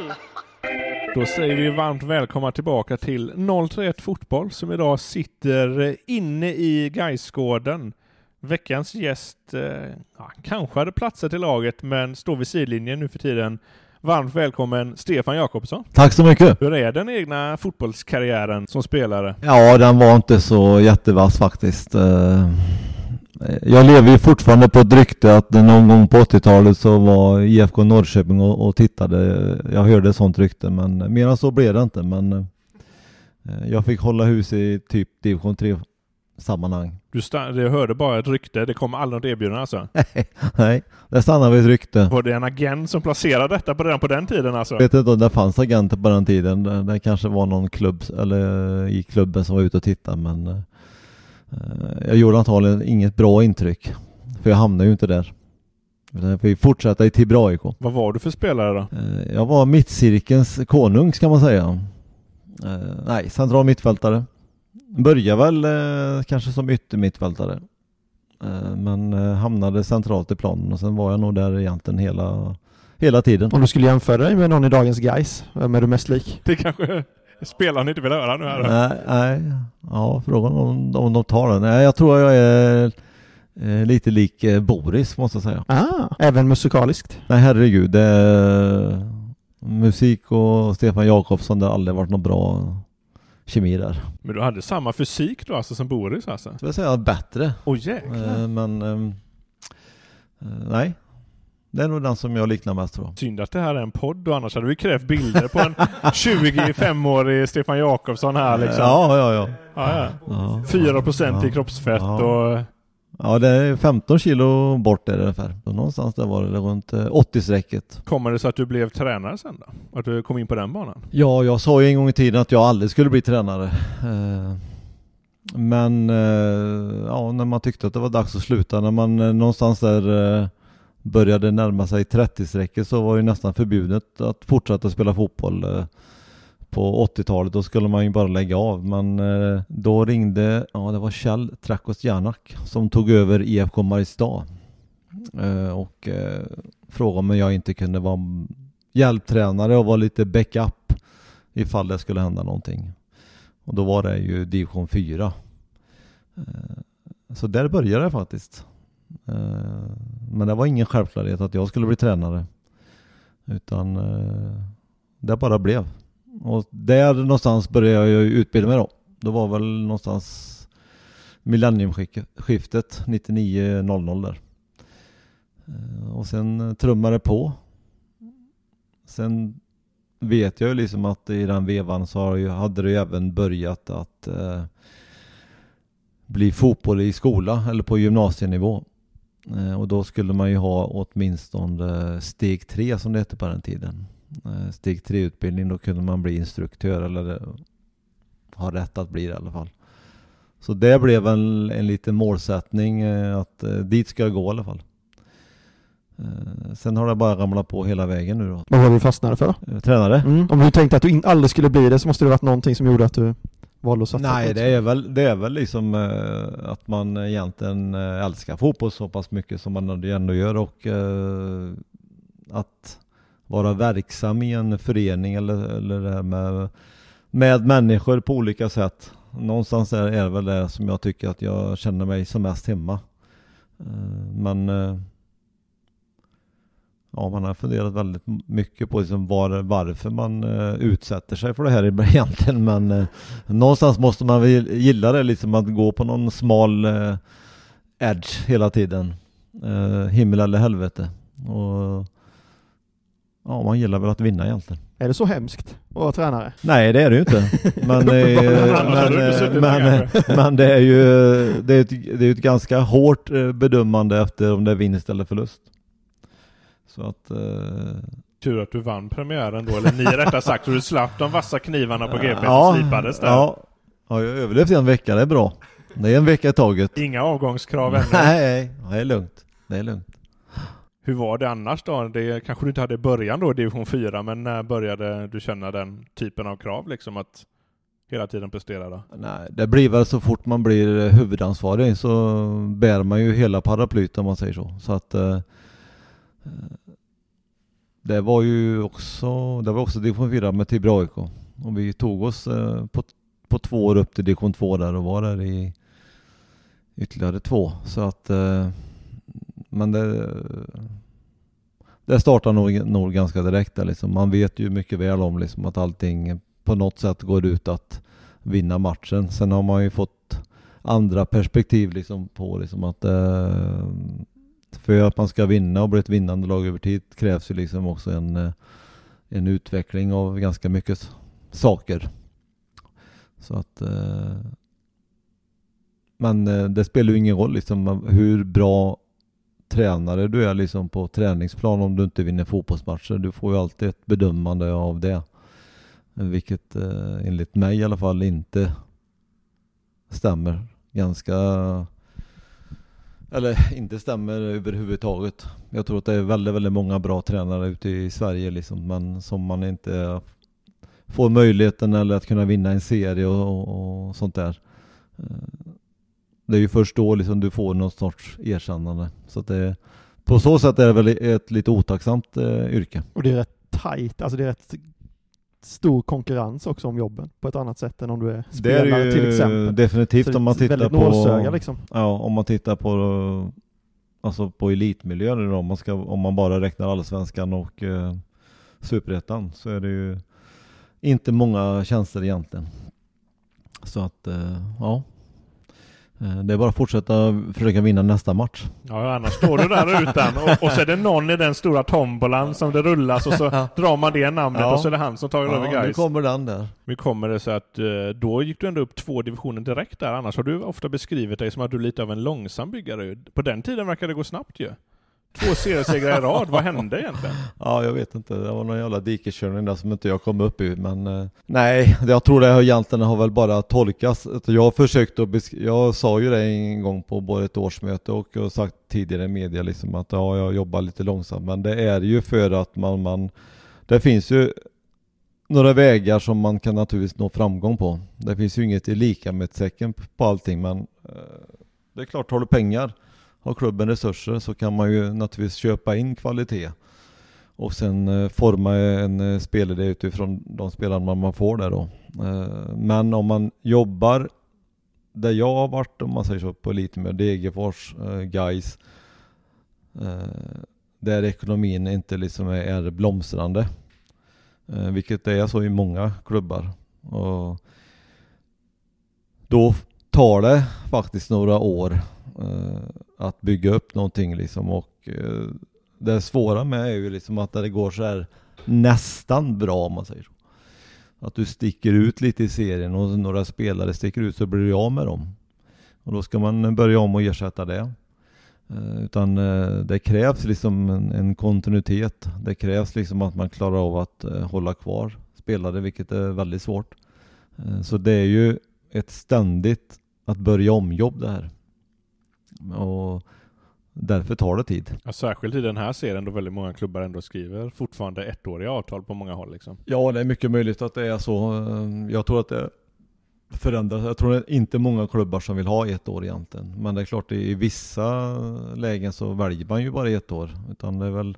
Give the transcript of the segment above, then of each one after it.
Fotboll. Då säger vi varmt välkomna tillbaka till 031 Fotboll som idag sitter inne i Gaisgården. Veckans gäst eh, ja, kanske hade platsat i laget men står vid sidlinjen nu för tiden. Varmt välkommen Stefan Jakobsson. Tack så mycket! Hur är den egna fotbollskarriären som spelare? Ja, den var inte så jättevass faktiskt. Jag lever ju fortfarande på ett rykte att någon gång på 80-talet så var IFK Norrköping och, och tittade. Jag hörde sånt rykte, men mer än så blev det inte. Men eh, jag fick hålla hus i typ division 3 sammanhang. Du, sta- du hörde bara ett rykte, det kom aldrig något erbjudande alltså? Nej, det stannade vid ett rykte. Var det en agent som placerade detta på redan på den tiden alltså? Jag vet inte om det fanns agenter på den tiden. Det, det kanske var någon klubb eller i klubben som var ute och tittade men eh, jag gjorde antagligen inget bra intryck. För jag hamnade ju inte där. Utan jag fick fortsätta i Tibro AIK. Vad var du för spelare då? Eh, Jag var mittcirkelns konung ska man säga. Eh, nej, central mittfältare. Började väl eh, kanske som yttermittfältare. Eh, men eh, hamnade centralt i planen och sen var jag nog där egentligen hela, hela tiden. Om du skulle jämföra dig med någon i dagens guys, vem är du mest lik? Det kanske spelaren inte vill höra nu här? Nej, nej. Ja, frågan om, om de tar den. Nej, jag tror jag är eh, lite lik eh, Boris måste jag säga. Ah, även musikaliskt. Nej, herregud. Det är, musik och Stefan Jakobsson, det har aldrig varit någon bra kemi där. Men du hade samma fysik då alltså som Boris alltså? Så jag säga bättre. Åh jäklar! Eh, men ehm, eh, nej. Det är nog den som jag liknar mest tror jag. Synd att det här är en podd och annars hade vi krävt bilder på en 25-årig Stefan Jakobsson här liksom. Ja, ja, ja. Ja, ja. ja. 4% i Ja. kroppsfett Ja. och... Ja, det är 15 kilo bort är det ungefär. Så någonstans där var det runt eh, 80-strecket. Kommer det så att du blev tränare sen då? Att du kom in på den banan? Ja, jag sa ju en gång i tiden att jag aldrig skulle bli tränare. Eh, Men eh, ja, när man tyckte att det var dags att sluta, när man eh, någonstans där eh, började närma sig 30-strecket så var det nästan förbjudet att fortsätta spela fotboll. Eh, på 80-talet då skulle man ju bara lägga av men eh, då ringde, ja det var Kjell Trakos-Janak som tog över IFK Mariestad eh, och frågade om jag inte kunde vara hjälptränare och vara lite backup ifall det skulle hända någonting. Och då var det ju division 4. Så där började det faktiskt. Eh, men det var ingen självklarhet att jag skulle bli tränare. Utan eh, det bara blev. Och där någonstans började jag utbilda mig då. Det var väl någonstans millenniumskiftet 99-00 där. Eh, och sen trummade det på. Sen vet jag ju liksom att i den vevan så hade det ju även börjat att eh, bli fotboll i skola eller på gymnasienivå. Eh, och då skulle man ju ha åtminstone steg tre som det hette på den tiden. Eh, steg tre utbildning, då kunde man bli instruktör eller eh, ha rätt att bli det i alla fall. Så det blev en, en liten målsättning att dit ska jag gå i alla fall. Sen har det bara ramlat på hela vägen nu då. Vad var du fastnade för? Tränare? Mm. Om du tänkte att du aldrig skulle bli det så måste det varit någonting som gjorde att du valde att satsa Nej, på det är väl, det är väl liksom eh, att man egentligen eh, älskar fotboll så pass mycket som man ändå gör och eh, att vara verksam i en förening eller, eller det här med, med människor på olika sätt. Någonstans är, är det väl det som jag tycker att jag känner mig som mest hemma. Eh, men eh, Ja, man har funderat väldigt mycket på liksom var, varför man eh, utsätter sig för det här egentligen. Men eh, någonstans måste man väl gilla det, liksom att gå på någon smal eh, edge hela tiden. Eh, himmel eller helvete. Och, ja, man gillar väl att vinna egentligen. Är det så hemskt att vara tränare? Nej, det är det ju inte. Men, eh, men, eh, men, men det är ju det är ett, det är ett ganska hårt bedömande efter om det är vinst eller förlust. Så att... Eh, Tur att du vann premiären då, eller ni rättare sagt, så du slapp de vassa knivarna på GP ja, som slipades där. Ja, ja, jag har överlevt en vecka, det är bra. Det är en vecka i taget. Inga avgångskrav ännu. Nej, det är lugnt. Det är lugnt. Hur var det annars då? Det kanske du inte hade i början då, division 4, men när började du känna den typen av krav liksom att hela tiden prestera då? Nej, det blir väl så fort man blir huvudansvarig så bär man ju hela paraplyet om man säger så. Så att eh, Eh, det var ju också, det var också division 4 med Tibro AIK. Och vi tog oss eh, på, på två år upp till division 2 där och var där i ytterligare två. Så att, eh, men det, det startar nog, nog ganska direkt där liksom. Man vet ju mycket väl om liksom att allting på något sätt går ut att vinna matchen. Sen har man ju fått andra perspektiv liksom på liksom att eh, för att man ska vinna och bli ett vinnande lag över tid krävs ju liksom också en, eh, en utveckling av ganska mycket saker. Så att eh, men eh, det spelar ju ingen roll liksom hur bra tränare du är liksom på träningsplan om du inte vinner fotbollsmatcher. Du får ju alltid ett bedömande av det. Vilket enligt mig i alla fall inte stämmer ganska eller inte stämmer överhuvudtaget. Jag tror att det är väldigt, väldigt många bra tränare ute i Sverige liksom, men som man inte får möjligheten eller att kunna vinna en serie och, och, och sånt där. Eh, det är ju först då liksom du får någon sorts erkännande. Så att det, på så sätt är det väl ett lite otacksamt eh, yrke. Och det är rätt tajt, alltså det är rätt stor konkurrens också om jobben på ett annat sätt än om du är Det är spelare ju till exempel. definitivt om man tittar på... liksom. Ja, om man tittar på alltså på elitmiljön nu då, om man, ska, om man bara räknar allsvenskan och eh, superettan så är det ju inte många tjänster egentligen. Så att, eh, ja. Eh, Det är bara att fortsätta försöka vinna nästa match. Ja, annars står du där utan och, och så är det någon i den stora tombolan som det rullas och så drar man det namnet Ja. och så är det han som tar över Ja, nu kommer den där. Nu kommer det så att eh, då gick du ändå upp två divisioner direkt där, annars har du ofta beskrivit dig som att du är lite av en långsam byggare. På den tiden verkade det gå snabbt ju. Två seriesegrar i rad, vad hände egentligen? Ja, jag vet inte. Det var någon jävla dikeskörning där som inte jag kom upp i. Men eh, nej, jag tror det här egentligen har väl bara tolkats. Jag har försökt att besk- Jag sa ju det en gång på både ett årsmöte och jag har sagt tidigare i media liksom att ja, jag jobbar lite långsamt. Men det är ju för att man, man det finns ju några vägar som man kan naturligtvis nå framgång på. Det finns ju inget i lika med ett tecken på allting men eh, det är klart, har du pengar, har klubben resurser så kan man ju naturligtvis köpa in kvalitet och sen eh, forma en eh, spelidé utifrån de spelare man, får där då. Eh, men om man jobbar där jag har varit, om man säger så, på lite mer Degerfors, guys Gais, där ekonomin inte liksom är, blomstrande. Vilket det är så i många klubbar. Och då tar det faktiskt några år att bygga upp någonting liksom och eh, det svåra med är ju liksom att när det går så här nästan bra om man säger så. Att du sticker ut lite i serien och några spelare sticker ut så blir du av med dem. Och då ska man börja om och ersätta det. Eh, utan eh, det krävs liksom en, en kontinuitet. Det krävs liksom att man klarar av att hålla kvar spelare, vilket är väldigt svårt. Så det är ju ett ständigt att börja om jobb det här. Och därför tar det tid. Ja, särskilt i den här serien då väldigt många klubbar ändå skriver fortfarande ettåriga avtal på många håll liksom. Ja, det är mycket möjligt att det är så. Eh, Jag tror att det förändras. Jag tror det är inte många klubbar som vill ha ett år egentligen. Men det är klart, i vissa lägen så väljer man ju bara ett år. Utan det är väl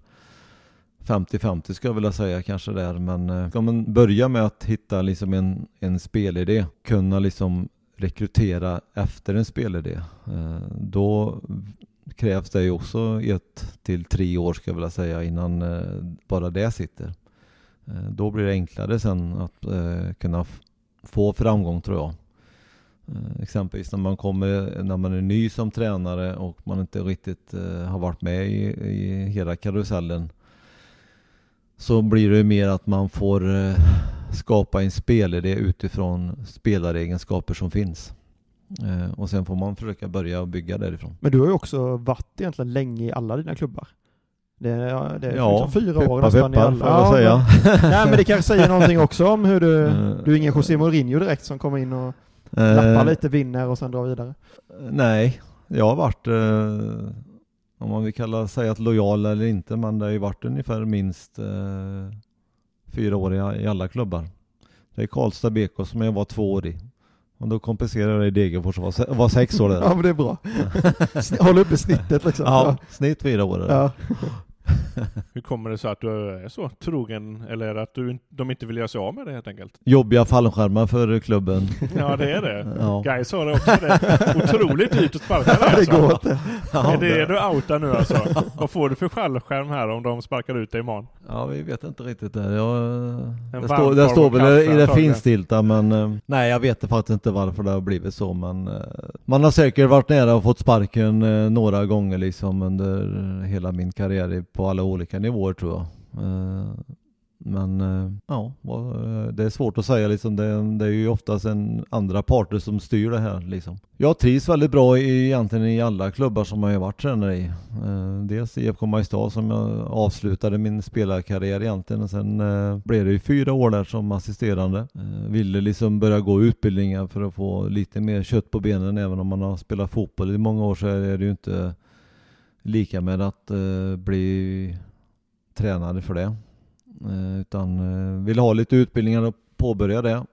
50-50 skulle jag vilja säga kanske där. Men eh, ska man börja med att hitta liksom en, en spelidé, kunna liksom rekrytera efter en spelidé, eh, då krävs det ju också ett till tre år ska jag vilja säga innan eh, bara det sitter. Eh, då blir det enklare sen att kunna få framgång tror jag. Exempelvis när man kommer, när man är ny som tränare och man inte riktigt har varit med i, i hela karusellen. Så blir det mer att man får skapa en spelidé utifrån spelaregenskaper som finns. Eh, Och sen får man försöka börja bygga därifrån. Men du har ju också varit egentligen länge i alla dina klubbar. Det är, det är Ja, liksom fyra år peppar, nästan peppar, i får alla. jag Ja, säga. men, nej men det kanske säger någonting också om hur du, Eh, du är ingen José Mourinho direkt som kommer in och eh, lappar lite, vinner och sen drar vidare. Nej, jag har varit, eh, om man vill kalla säga att lojal eller inte, men det har ju varit ungefär minst eh, fyra år i, alla klubbar. Det är Karlstad BK som jag var två år i. Och då kompenserade jag i Degerfors och var, se- var sex år Ja där. men det är bra. Håll uppe snittet liksom. ja, snitt fyra år. där. Ja. Hur kommer det sig att du är så trogen, eller det att du, de inte vill göra sig av med det helt enkelt? Jobbiga fallskärmar för klubben. Ja det är det. Ja. Guys har det också. Det är otroligt dyrt att sparka det det alltså. går inte. Ja, Är det du outar nu alltså? Vad får du för fallskärm här om de sparkar ut dig imorgon? Ja, vi vet inte riktigt det. Jag, det, står, det står väl i det finstilta men eh, nej jag vet faktiskt inte varför det har blivit så men eh, man har säkert varit nära och fått sparken eh, några gånger liksom under hela min karriär i- på alla olika nivåer tror jag. Eh, men eh, ja, eh, det är svårt att säga liksom. Det, det är ju oftast en andra parter som styr det här liksom. Jag trivs väldigt bra i, egentligen i alla klubbar som jag har varit tränare i. Dels IFK Mariestad som jag avslutade min spelarkarriär egentligen och sen blev det ju fyra år där som assisterande. Ville liksom börja gå utbildningar för att få lite mer kött på benen även om man har spelat fotboll i många år så är det ju inte lika med att eh, bli tränare för det. Eh, utan eh, ville ha lite utbildningar och påbörja det.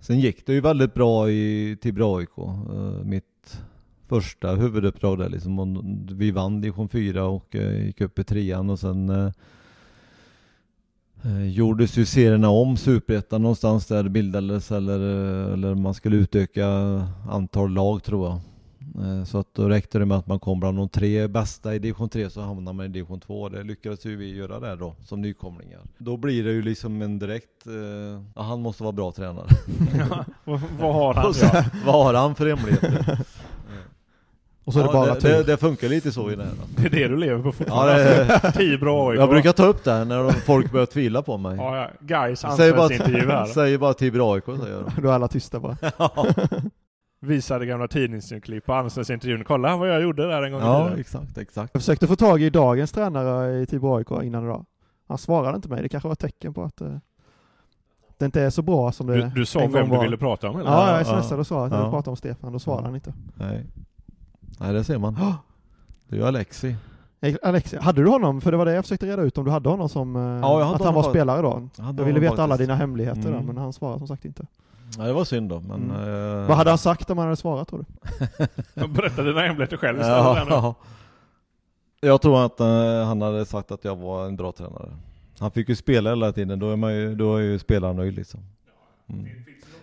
Sen gick det ju väldigt bra i Tibro AIK. Eh, mitt första huvuduppdrag där liksom. Och Vi vann division 4 och eh, gick upp i trean och sen eh, eh gjordes ju serierna om, Superettan någonstans där bildades eller, eh, eller man skulle utöka antal lag tror jag. Eh, Så att då räckte det med att man kom bland de tre bästa i division 3 så hamnade man i division 2. Det lyckades ju vi göra där då, som nykomlingar. Då blir det ju liksom en direkt, eh, ja, han måste vara bra tränare. Ja, vad, har han? Så, Ja. Vad har han för hemligheter? Och så är det bara det, tur. det, det funkar lite så i det här. Det är det du lever på Ja, fortfarande? det, Tio bra AIK. jag brukar ta upp det här när de- folk börjar tvila på mig. Ja, ja. Guys Säger bara, här. säger bara Tibro AIK säger jag. Då är alla tysta bara. Visade gamla tidningsklipp på anställningsintervjun. Kolla vad jag gjorde där en gång Ja, tiden. exakt, exakt. Jag försökte få tag i dagens tränare i Tibro AIK innan idag. Han svarade inte mig. Det kanske var ett tecken på att eh, det inte är så bra som det Du, du sa en vem du var. ville prata om eller? Ja, jag Ja, smsade och sa att jag ville ja. prata om Stefan. Då svarade Ja. han inte. Nej. Nej, det ser man. Det är ju Alexi. Alexia, hade du honom? För det var det jag försökte reda ut om du hade honom som... eh, jag hade att han var spelare då. Jag Jag ville veta alla dina hemligheter där, Mm. men han svarade som sagt inte. Ja, det var synd då, men... Mm. eh, Vad hade han sagt om han hade svarat tror du? Berätta dina hemligheter själv istället. Ja. Jag tror att eh, han hade sagt att jag var en bra tränare. Han fick ju spela hela tiden, då är, man ju, då är ju spelaren nöjd liksom. Mm.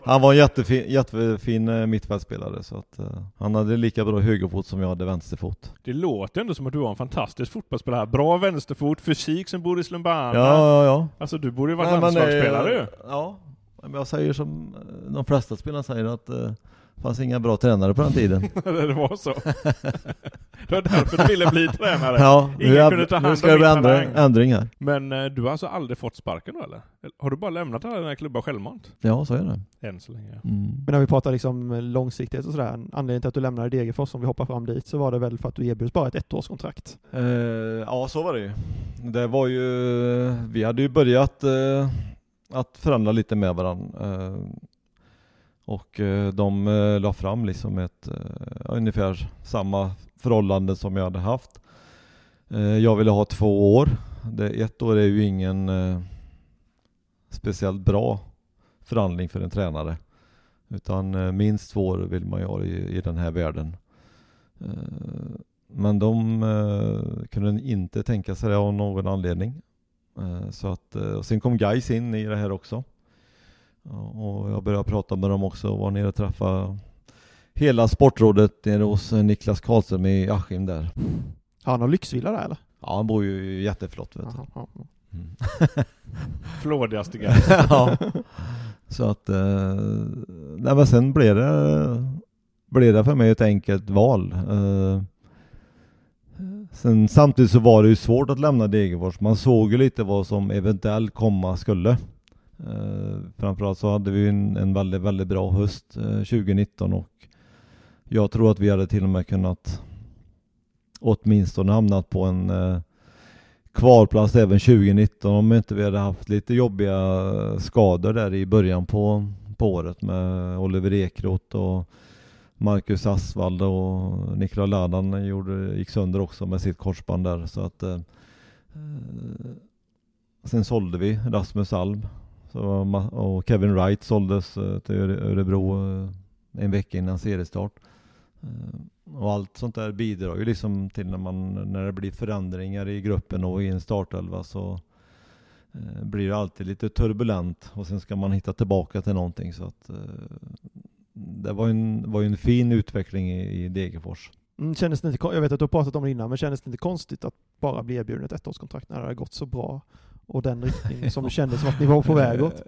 Han var en jättefin, jättefin eh, mittfältspelare så att eh, han hade lika bra högerfot som jag hade vänsterfot. Det låter ändå som att du var en fantastisk fotbollsspelare. Bra vänsterfot, fysik som Boris Lumbana. Ja, ja, ja. Alltså du borde ju varit men, landslagsspelare eh, ju. Ja, jag säger som eh, de flesta spelare säger att eh, fanns inga bra tränare på den tiden. det var så. det var därför du ville bli tränare. ja, Ingen nu, kunde ta hand nu ska det bli ändring, ändring här. Men eh, du har alltså aldrig fått sparken då eller? Har du bara lämnat alla dina klubbar självmant? Ja, så är det. Än så länge. Mm. Men när vi pratar liksom långsiktighet och sådär, anledningen till att du lämnade Degerfors, om vi hoppar fram dit, så var det väl för att du erbjuds bara ett ettårskontrakt? Eh, ja, så var det ju. Det var ju, vi hade ju börjat eh, att förhandla lite med varandra. Eh, och eh, de eh, la fram liksom ett ungefär samma förhållande som jag hade haft. Jag ville ha två år. Det, ett år är ju ingen speciellt bra förhandling för en tränare. Utan minst två år vill man ju ha i, i den här världen. Men de kunde inte tänka sig det av någon anledning. Eh, så att, eh, och sen kom Gais in i det här också. Och jag började prata med dem också och var nere och träffade hela sportrådet nere hos eh, Niklas Karlström i Askim där. Har han någon lyxvilla där eller? Ja, han bor ju jätteflott vet du. Jaha, ja. Mm. Flådigaste grej. ja. Så att, nej men sen blev det, blev det för mig ett enkelt val. Sen samtidigt så var det ju svårt att lämna Degerfors. Man såg ju lite vad som eventuellt komma skulle. Eh, framförallt så hade vi ju en, en väldigt, väldigt bra höst eh, 2019 och jag tror att vi hade till och med kunnat åtminstone hamnat på en eh, kvalplats även 2019 om inte vi hade haft lite jobbiga skador där i början på, på året med Oliver Ekroth och Marcus Asvald och Nikola Ladan gjorde, gick sönder också med sitt korsband där så att eh, eh Sen sålde vi Rasmus Alm så, och Kevin Wright såldes eh, till Örebro eh, en vecka innan seriestart. Och allt sånt där bidrar ju liksom till när, man, när det blir förändringar i gruppen och i en startelva så eh, blir det alltid lite turbulent och sen ska man hitta tillbaka till någonting så att eh, det var ju en, var en fin utveckling i, i Degerfors. Mm, kändes det inte, jag vet att du har pratat om det innan, men kändes det inte konstigt att bara bli erbjuden ett ettårskontrakt när det har gått så bra och den riktning som det kändes som att ni var på väg åt?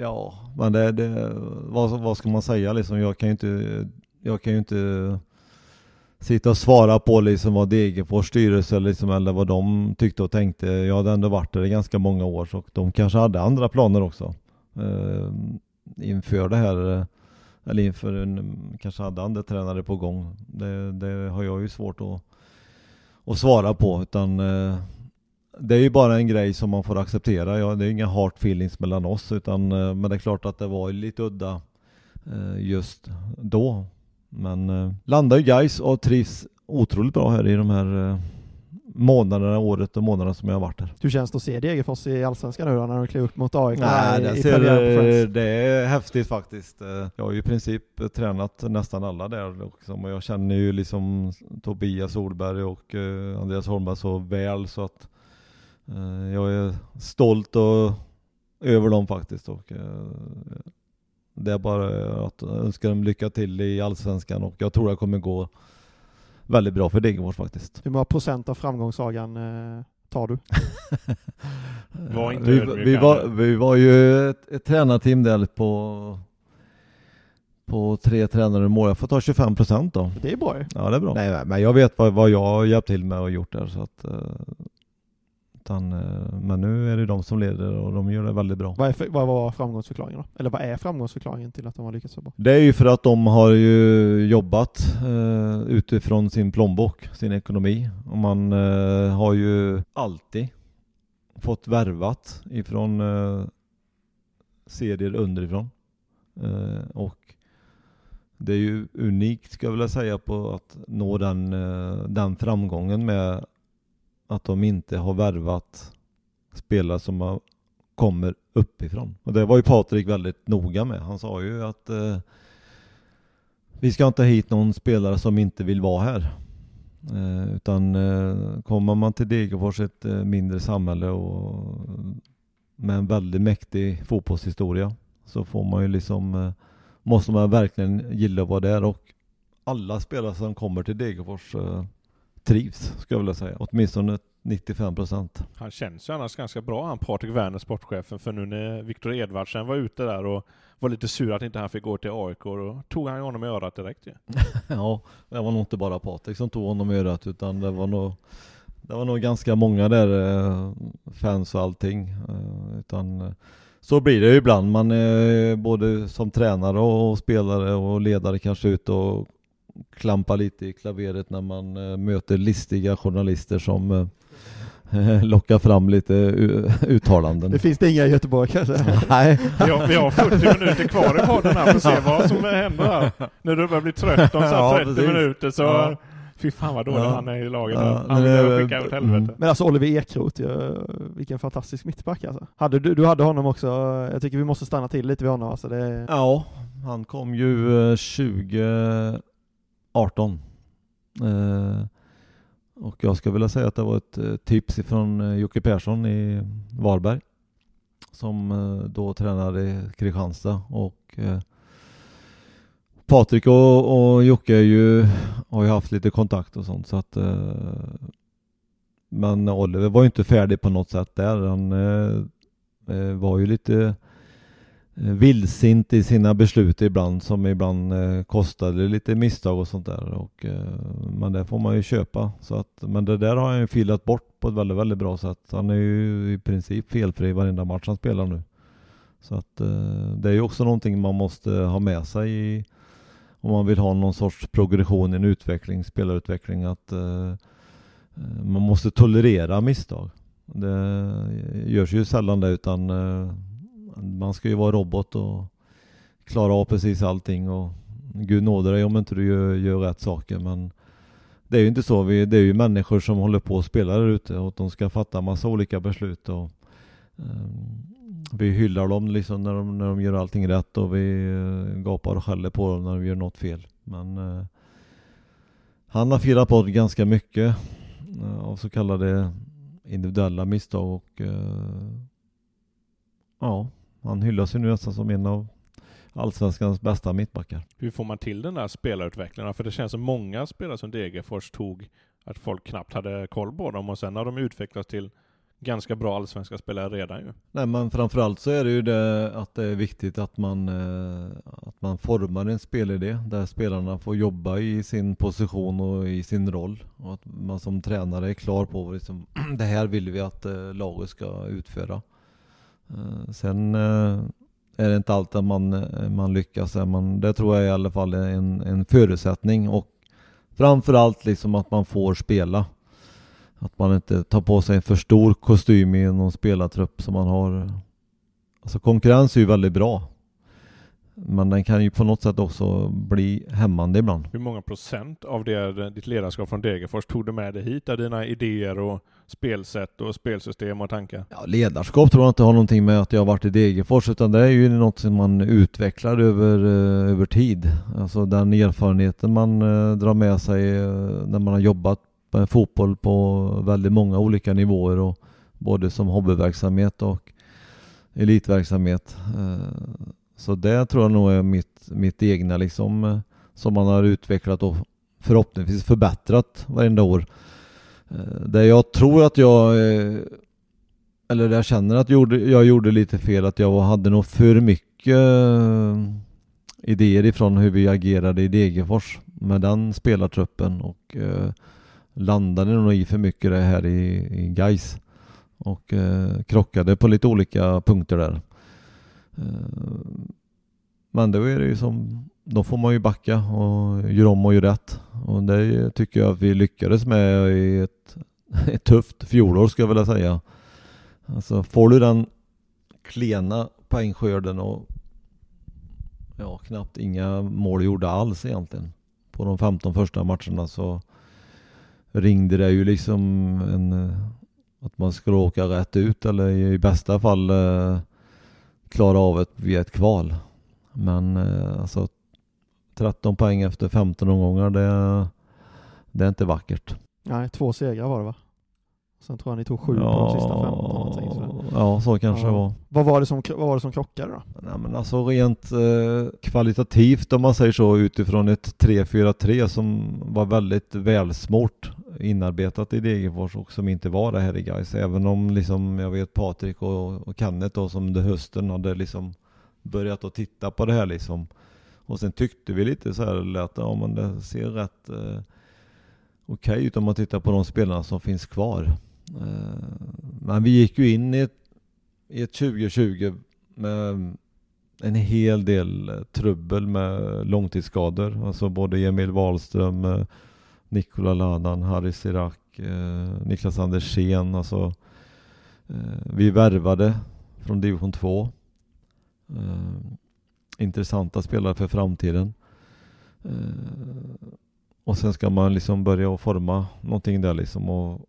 Ja, men det, det vad, vad ska man säga liksom? Jag kan ju inte, jag kan ju inte sitta och svara på liksom vad Degerfors styrelse liksom, eller vad de tyckte och tänkte. Jag hade ändå varit där i ganska många år så de kanske hade andra planer också. Eh, inför det här, eh, eller inför en, kanske hade andra tränare på gång. Det, det har jag ju svårt att, att svara på utan eh, det är ju bara en grej som man får acceptera. Ja, det är inga hard feelings mellan oss utan eh, men det är klart att det var lite udda eh, just då. Men eh, landar ju guys och trivs otroligt bra här i de här eh, månaderna, året och månaderna som jag har varit här. Hur känns det att se Degerfors i Allsvenskan nu då, när de klev upp mot AIK Nej, i, det, i ser, Friends? det är häftigt faktiskt. Jag har ju i princip tränat nästan alla där också, och jag känner ju liksom Tobias Solberg och eh, Andreas Holmberg så väl så att eh, jag är stolt och över dem faktiskt och eh, det är bara att önska dem lycka till i Allsvenskan och jag tror det kommer gå väldigt bra för Degerfors faktiskt. Hur många procent av framgångssagan eh, tar du? Var inte vi, vi, var, vi var ju ett, ett tränarteam där på, på tre tränare i mål. Jag får ta 25 procent då. Det är bra. Ja det är bra. Nej, men jag vet vad, vad jag har hjälpt till med och gjort där. Så att, eh, utan, eh, men nu är det de som leder och de gör det väldigt bra. Vad, är, vad var framgångsförklaringen då? Eller vad är framgångsförklaringen till att de har lyckats så bra? Det är ju för att de har ju jobbat eh, utifrån sin plånbok, sin ekonomi. Och man eh, har ju alltid fått värvat ifrån eh, serier underifrån. Eh, och det är ju unikt ska jag vilja säga på att nå den, eh, den framgången med att de inte har värvat spelare som har, kommer uppifrån. Och det var ju Patrik väldigt noga med. Han sa ju att eh, vi ska inte ha hit någon spelare som inte vill vara här. Eh, utan eh, kommer man till Degerfors, ett eh, mindre samhälle och med en väldigt mäktig fotbollshistoria så får man ju liksom, eh, måste man verkligen gilla att vara där och alla spelare som kommer till Degerfors eh, trivs, skulle jag vilja säga. Åtminstone 95 procent. Han känns ju annars ganska bra han Patrik Werner, sportchefen, för nu när Viktor Edvardsen var ute där och var lite sur att inte han fick gå till AIK, då tog han ju honom i örat direkt ju. Ja, det var nog inte bara Patrik som tog honom i örat utan det var nog Det var nog ganska många där, eh, fans och allting. eh, Utan eh, så blir det ju ibland. Man är både som tränare och spelare och ledare kanske ut och klampa lite i klaveret när man eh, möter listiga journalister som eh, locka fram lite eh, uttalanden. Det finns det inga i Göteborg kanske? Nej. Vi har, 40 minuter kvar i podden här för att se vad som händer här. När du börjar bli trött om så ja, 30 precis. minuter så ja. Fy fan vad dålig ja. han är i laget. Ja. Han vill skicka åt helvete. Mm. Men alltså Oliver Ekroth, vilken fantastisk mittback alltså. Hade du, du hade honom också, jag tycker vi måste stanna till lite vid honom alltså. Det... Ja, han kom ju 20 18. Eh, och jag skulle vilja säga att det var ett eh, tips från eh, Jocke Persson i Varberg som då tränade i Kristianstad och Patrik och, och Jocke ju, har ju haft lite kontakt och sånt så att men Oliver var ju inte färdig på något sätt där. Han var ju lite Eh, vildsint i sina beslut ibland som ibland eh, kostade lite misstag och sånt där. Och, eh, men det får man ju köpa. Så att, men det där har han ju filat bort på ett väldigt, väldigt bra sätt. Han är ju i princip felfri varenda match han spelar nu. Så att det är ju också någonting man måste ha med sig i, om man vill ha någon sorts progression i en utveckling, spelarutveckling, att man måste tolerera misstag. Det görs ju sällan det utan man ska ju vara robot och klara av precis allting och Gud nåde dig om inte du gör, gör rätt saker men det är ju inte så. Vi, det är ju människor som håller på och spelar där ute och de ska fatta massa olika beslut och eh, vi hyllar dem liksom när de, när de gör allting rätt och vi eh, gapar och skäller på dem när de gör något fel. Men eh, han har firat på ganska mycket eh, av så kallade individuella misstag och eh, ja, han hyllas ju nu nästan som en av Allsvenskans bästa mittbackar. Hur får man till den där spelarutvecklingen? För det känns som många spelare som Degerfors tog att folk knappt hade koll på dem och sen har de utvecklats till ganska bra allsvenska spelare redan ju. Nej men framförallt så är det ju det att det är viktigt att man, eh, att man formar en spelidé där spelarna får jobba i sin position och i sin roll. Och att man som tränare är klar på liksom, det här vill vi att eh, laget ska utföra. Eh, sen eh, är det inte alltid man, eh, man lyckas, men det tror jag i alla fall är en, en förutsättning och framförallt liksom att man får spela. Att man inte tar på sig en för stor kostym i någon spelartrupp som man har. Alltså konkurrens är ju väldigt bra. Men den kan ju på något sätt också bli hämmande ibland. Hur många procent av det, ditt ledarskap från Degerfors tog du med dig hit? Av dina idéer och spelsätt och spelsystem och tankar? Ja, ledarskap tror jag inte har någonting med att jag har varit i Degerfors utan det är ju något som man utvecklar över, eh, över tid. Alltså den erfarenheten man eh, drar med sig eh, när man har jobbat med fotboll på väldigt många olika nivåer och både som hobbyverksamhet och elitverksamhet. Så det tror jag nog är mitt, mitt egna liksom som man har utvecklat och förhoppningsvis förbättrat varenda år. Eh, där Det jag tror att jag eh, eller det jag känner att jag gjorde, jag gjorde lite fel, att jag hade nog för mycket eh, idéer ifrån hur vi agerade i Degerfors med den spelartruppen och landade nog i för mycket det här i, i Gais och krockade på lite olika punkter där. Men då är det ju som, då får man ju backa och göra om och göra rätt. Och det tycker jag att vi lyckades med i ett, ett tufft fjolår ska jag vilja säga. Alltså får du den klena poängskörden och ja, knappt inga mål gjorda alls egentligen på de 15 första matcherna så ringde det ju liksom en, att man skulle åka rätt ut eller i bästa fall eh, klara av ett via ett kval. Men eh, alltså 13 poäng efter 15 omgångar det, det är inte vackert. nej, två segrar var det va? Sen tror jag ni tog sju på de sista fem. någonting sådär. ja, så kanske Ja. det var. Vad var det som, vad var det som krockade då? Nej, men alltså rent eh, kvalitativt om man säger så utifrån ett 3-4-3 som var väldigt välsmort inarbetat i Degerfors och som inte var det här i Gais. Även om liksom jag vet Patrik och, och Kenneth då som under hösten hade liksom börjat att titta på det här liksom. Och sen tyckte vi lite så här att ja men det ser rätt eh, okej ut om man tittar på de spelarna som finns kvar. Eh, men vi gick ju in i ett, i ett 2020 med en hel del eh, trubbel med långtidsskador. Alltså både Emil Wahlström, eh, Nikola Ladan, Harry Sirak, eh, Niklas Andersén. Alltså, eh, vi värvade från division 2. Eh, intressanta spelare för framtiden. Eh, och sen ska man liksom börja forma någonting där liksom och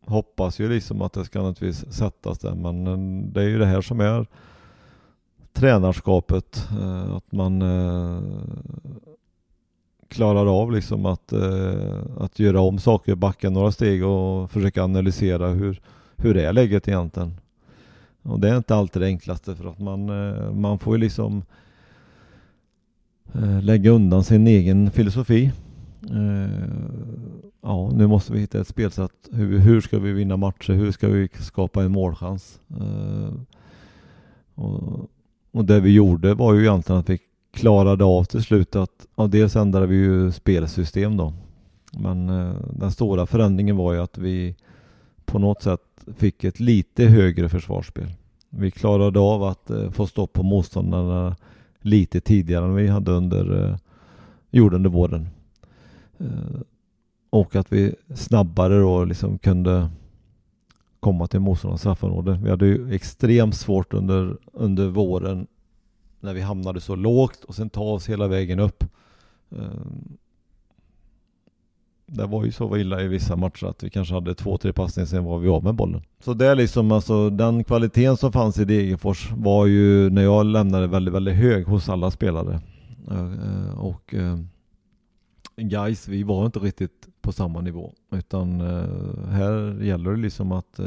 hoppas ju liksom att det ska naturligtvis sättas där men eh, det är ju det här som är tränarskapet. Eh, att man eh, klarar av liksom att, eh, att göra om saker, backa några steg och försöka analysera hur, hur är läget egentligen. Och det är inte alltid det enklaste för att man, eh, man får ju liksom eh, lägga undan sin egen filosofi. Eh, ja, nu måste vi hitta ett spelsätt. Hur, hur ska vi vinna matcher? Hur ska vi skapa en målchans? Och och det vi gjorde var ju egentligen att vi klarade av till slut att, ja, dels ändrade vi ju spelsystem då. Men eh, den stora förändringen var ju att vi på något sätt fick ett lite högre försvarsspel. Vi klarade av att eh, få stopp på motståndarna lite tidigare än vi hade under, eh, gjorde under våren. Eh, och att vi snabbare då liksom kunde komma till motståndarnas straffområde. Vi hade ju extremt svårt under, under våren när vi hamnade så lågt och sen ta oss hela vägen upp. Det var ju så illa i vissa matcher att vi kanske hade två, tre passningar sen var vi av med bollen. Så det är liksom alltså den kvaliteten som fanns i Degerfors var ju när jag lämnade väldigt, väldigt hög hos alla spelare. Eh, och eh, guys, vi var inte riktigt på samma nivå. Utan eh, här gäller det liksom att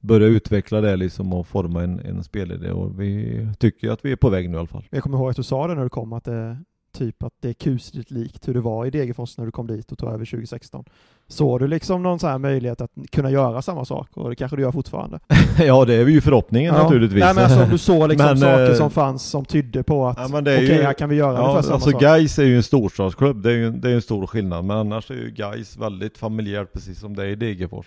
börja utveckla det liksom och forma en, en spelidé och vi tycker att vi är på väg nu i alla fall. Jag kommer ihåg att du sa det när du kom att det typ att det är kusligt likt hur det var i Degerfors när du kom dit och tog över 2016. Såg du liksom någon så här möjlighet att kunna göra samma sak? Och det kanske du gör fortfarande? ja, det är ju förhoppningen ja. naturligtvis. Nej men alltså du såg liksom men, saker som fanns som tydde på att ja, okej, okay, här kan vi göra ja, ungefär samma alltså sak. Gais är ju en storstadsklubb, det är ju det är en stor skillnad. Men annars är ju Gais väldigt familjärt precis som det är i Degerfors.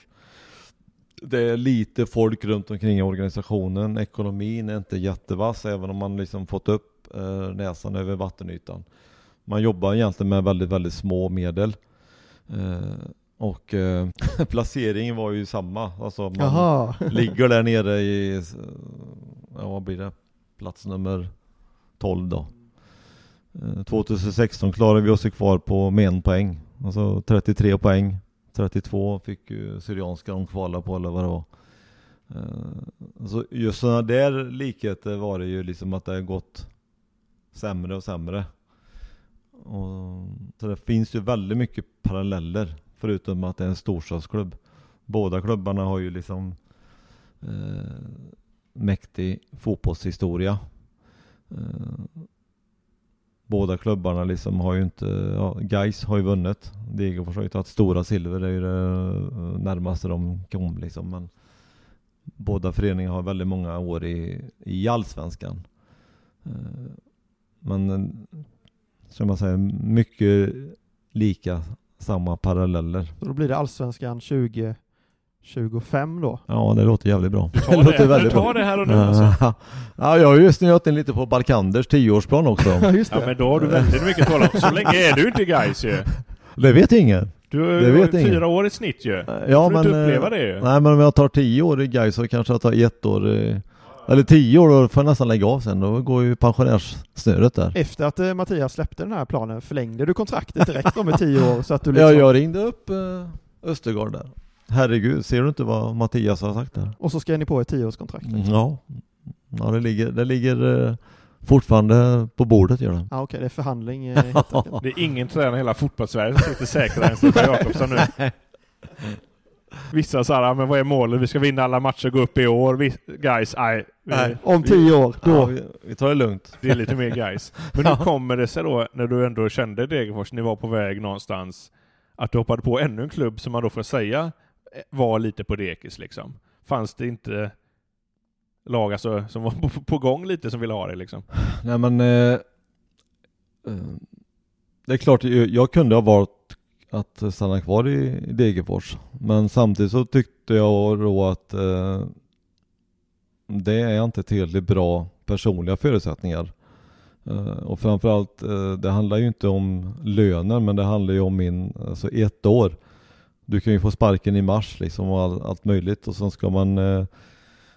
Det är lite folk runt omkring i organisationen. Ekonomin är inte jättevass även om man liksom fått upp eh, näsan över vattenytan. Man jobbar egentligen med väldigt, väldigt små medel. Eh, och eh, placeringen var ju samma. Alltså man ligger där nere i, ja vad blir det, plats nummer 12 då. 2016 eh, klarade vi oss kvar på med en poäng. Alltså 33 poäng. 32 fick ju Syrianska de kvala på eller vad det var. Så just sådana där likheter var det ju liksom att det har gått sämre och sämre. Och, så det finns ju väldigt mycket paralleller förutom att det är en storstadsklubb. Båda klubbarna har ju liksom eh, mäktig fotbollshistoria. Eh, båda klubbarna liksom har ju inte, ja, Gais har ju vunnit. Degerfors har ju tagit stora silver, det är ju det eh, närmaste de kom liksom. Men båda föreningarna har väldigt många år i, i allsvenskan. Eh, men eh, som jag säger, mycket lika samma paralleller. Så då blir det allsvenskan 2025 då? Ja, det låter jävligt bra. Du tar det, låter väldigt du tar bra. det här och nu alltså. Ja, jag har ju snöat in lite på Balkanders tioårsplan också. ja, just det. Ja, men då har du väldigt mycket tålamod. Så länge är du inte guys ju. Det vet ingen. Du det vet fyra ingen. år i snitt ju. Ja, men, inte uppleva det ju. Nej, men om jag tar tio år i guys så kanske jag tar ett år i eller tio år, då får jag nästan lägga av sen. Då går ju pensionärssnöret där. Efter att eh, Mattias släppte den här planen, förlängde du kontraktet direkt om med tio år? Så att du liksom... Ja, jag ringde upp eh, Östergård där. Herregud, ser du inte vad Mattias har sagt där? Och så skrev ni på ett tioårskontrakt? Mm, ja. ja, det ligger, det ligger eh, fortfarande på bordet gör det. Ja, okej, okay, det är förhandling. Eh, det är ingen tränare i hela fotbollssverige som sitter säkrare än Stefan Jakobsson nu. Vissa sa men vad är målet? Vi ska vinna alla matcher, gå upp i år. Vi, guys, aj, Nej, om tio år, då. Ja, vi, vi, tar det lugnt. Det är lite mer guys. Men hur kommer det sig då, när du ändå kände Degerfors, ni var på väg någonstans, att du hoppade på ännu en klubb som man då får säga eh, var lite på dekis liksom? Fanns det inte lag alltså, som var på, på gång lite som ville ha det liksom? Nej men eh, eh, Det är klart, jag, jag kunde ha valt att stanna kvar i, Degerfors. Men samtidigt så tyckte jag då att eh, det är inte tillräckligt bra personliga förutsättningar. Eh, och framförallt, eh, det handlar ju inte om lönen men det handlar ju om min, alltså ett år. Du kan ju få sparken i mars liksom och all, allt möjligt och sen ska man eh,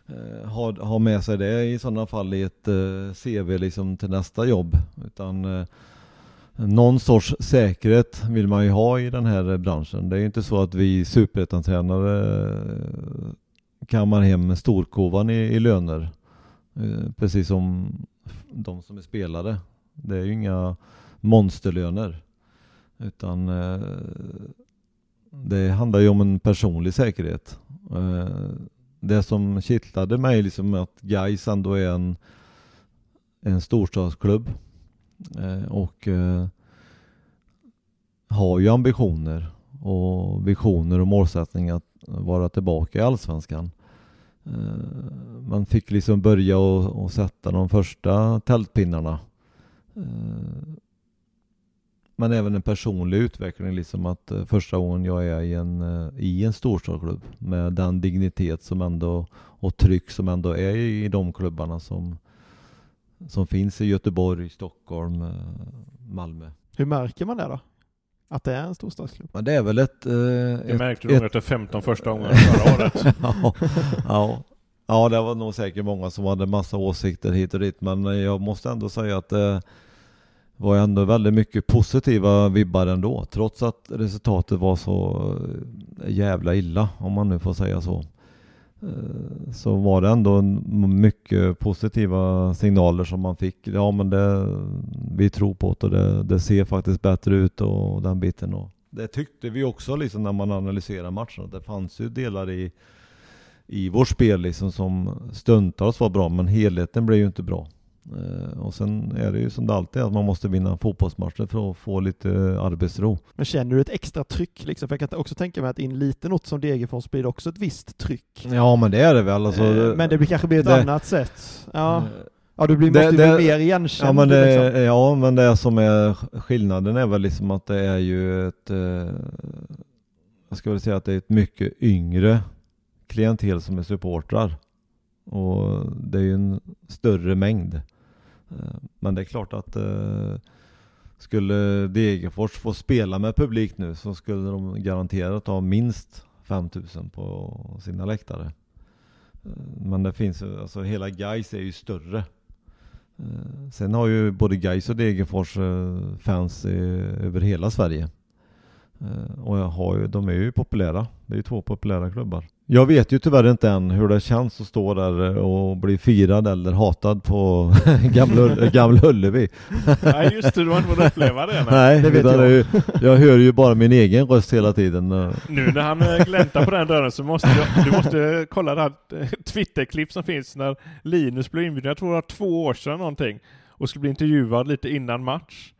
eh, ha, ha med sig det i sådana fall i ett eh, CV liksom till nästa jobb. Utan eh, någon sorts säkerhet vill man ju ha i den här branschen. Det är ju inte så att vi superettan-tränare eh, kammar hem storkovan i, i löner. Eh, precis som de som är spelare. Det är ju inga monsterlöner. Utan eh, det handlar ju om en personlig säkerhet. Det som kittlade mig liksom att Gais ändå är en, en storstadsklubb Eh, och eh, har ju ambitioner och visioner och målsättningar att vara tillbaka i Allsvenskan. Eh, man fick liksom börja och, och sätta de första tältpinnarna. Men även en personlig utveckling, liksom att första gången jag är i en, i en storstadsklubb med den dignitet som ändå och tryck som ändå är i, i de klubbarna som, som finns i Göteborg, Stockholm, eh, Malmö. Hur märker man det då? Att det är en storstadsklubb? Men det är väl ett... Eh, Det ett, märkte du nog efter 15 första gången förra året. ja, ja. ja, det var nog säkert många som hade massa åsikter hit och dit, men jag måste ändå säga att det var ändå väldigt mycket positiva vibbar ändå, trots att resultatet var så eh, jävla illa, om man nu får säga så. Eh, så var det ändå mycket positiva signaler som man fick. Ja men det, vi tror på det och det, det ser faktiskt bättre ut och den biten. Och det tyckte vi också liksom när man analyserade matchen. Det fanns ju delar i, i vårt spel liksom som stundtals var bra men helheten blev ju inte bra. Eh, Och sen är det ju som det alltid är att man måste vinna fotbollsmatcher för att få lite arbetsro. Men känner du ett extra tryck liksom? För jag kan också tänka mig att i en liten ort som Degerfors blir det också ett visst tryck. Ja men det är det väl. Alltså, Eh, men det blir kanske blir ett det- annat sätt. Ja, Eh, ja du blir, det- måste det- bli mer igenkänd. Ja men, det, liksom. ja men det som är skillnaden är väl liksom att det är ju ett Jag väl säga att det är ett mycket yngre klientel som är supportrar och det är ju en större mängd. Eh, men det är klart att eh, skulle Degerfors få spela med publik nu så skulle de garanterat ha minst 5000 på sina läktare. Eh, men det finns ju, alltså hela Gais är ju större. Sen har ju både Gais och Degerfors fans i, över hela Sverige. Och jag har ju, de är ju populära. Det är ju två populära klubbar. Jag vet ju tyvärr inte än hur det känns att stå där och bli firad eller hatad på Gamla, Gamla Ullevi. Nej just det, du har inte fått uppleva det. Nej. Nej, det vet jag. ju, jag hör ju bara min egen röst hela tiden. Eh, Nu när han eh, gläntar på den dörren så måste du, du måste kolla det här eh, Twitterklipp som finns när Linus blev inbjuden, jag tror det var två år sedan någonting, och skulle bli intervjuad lite innan match.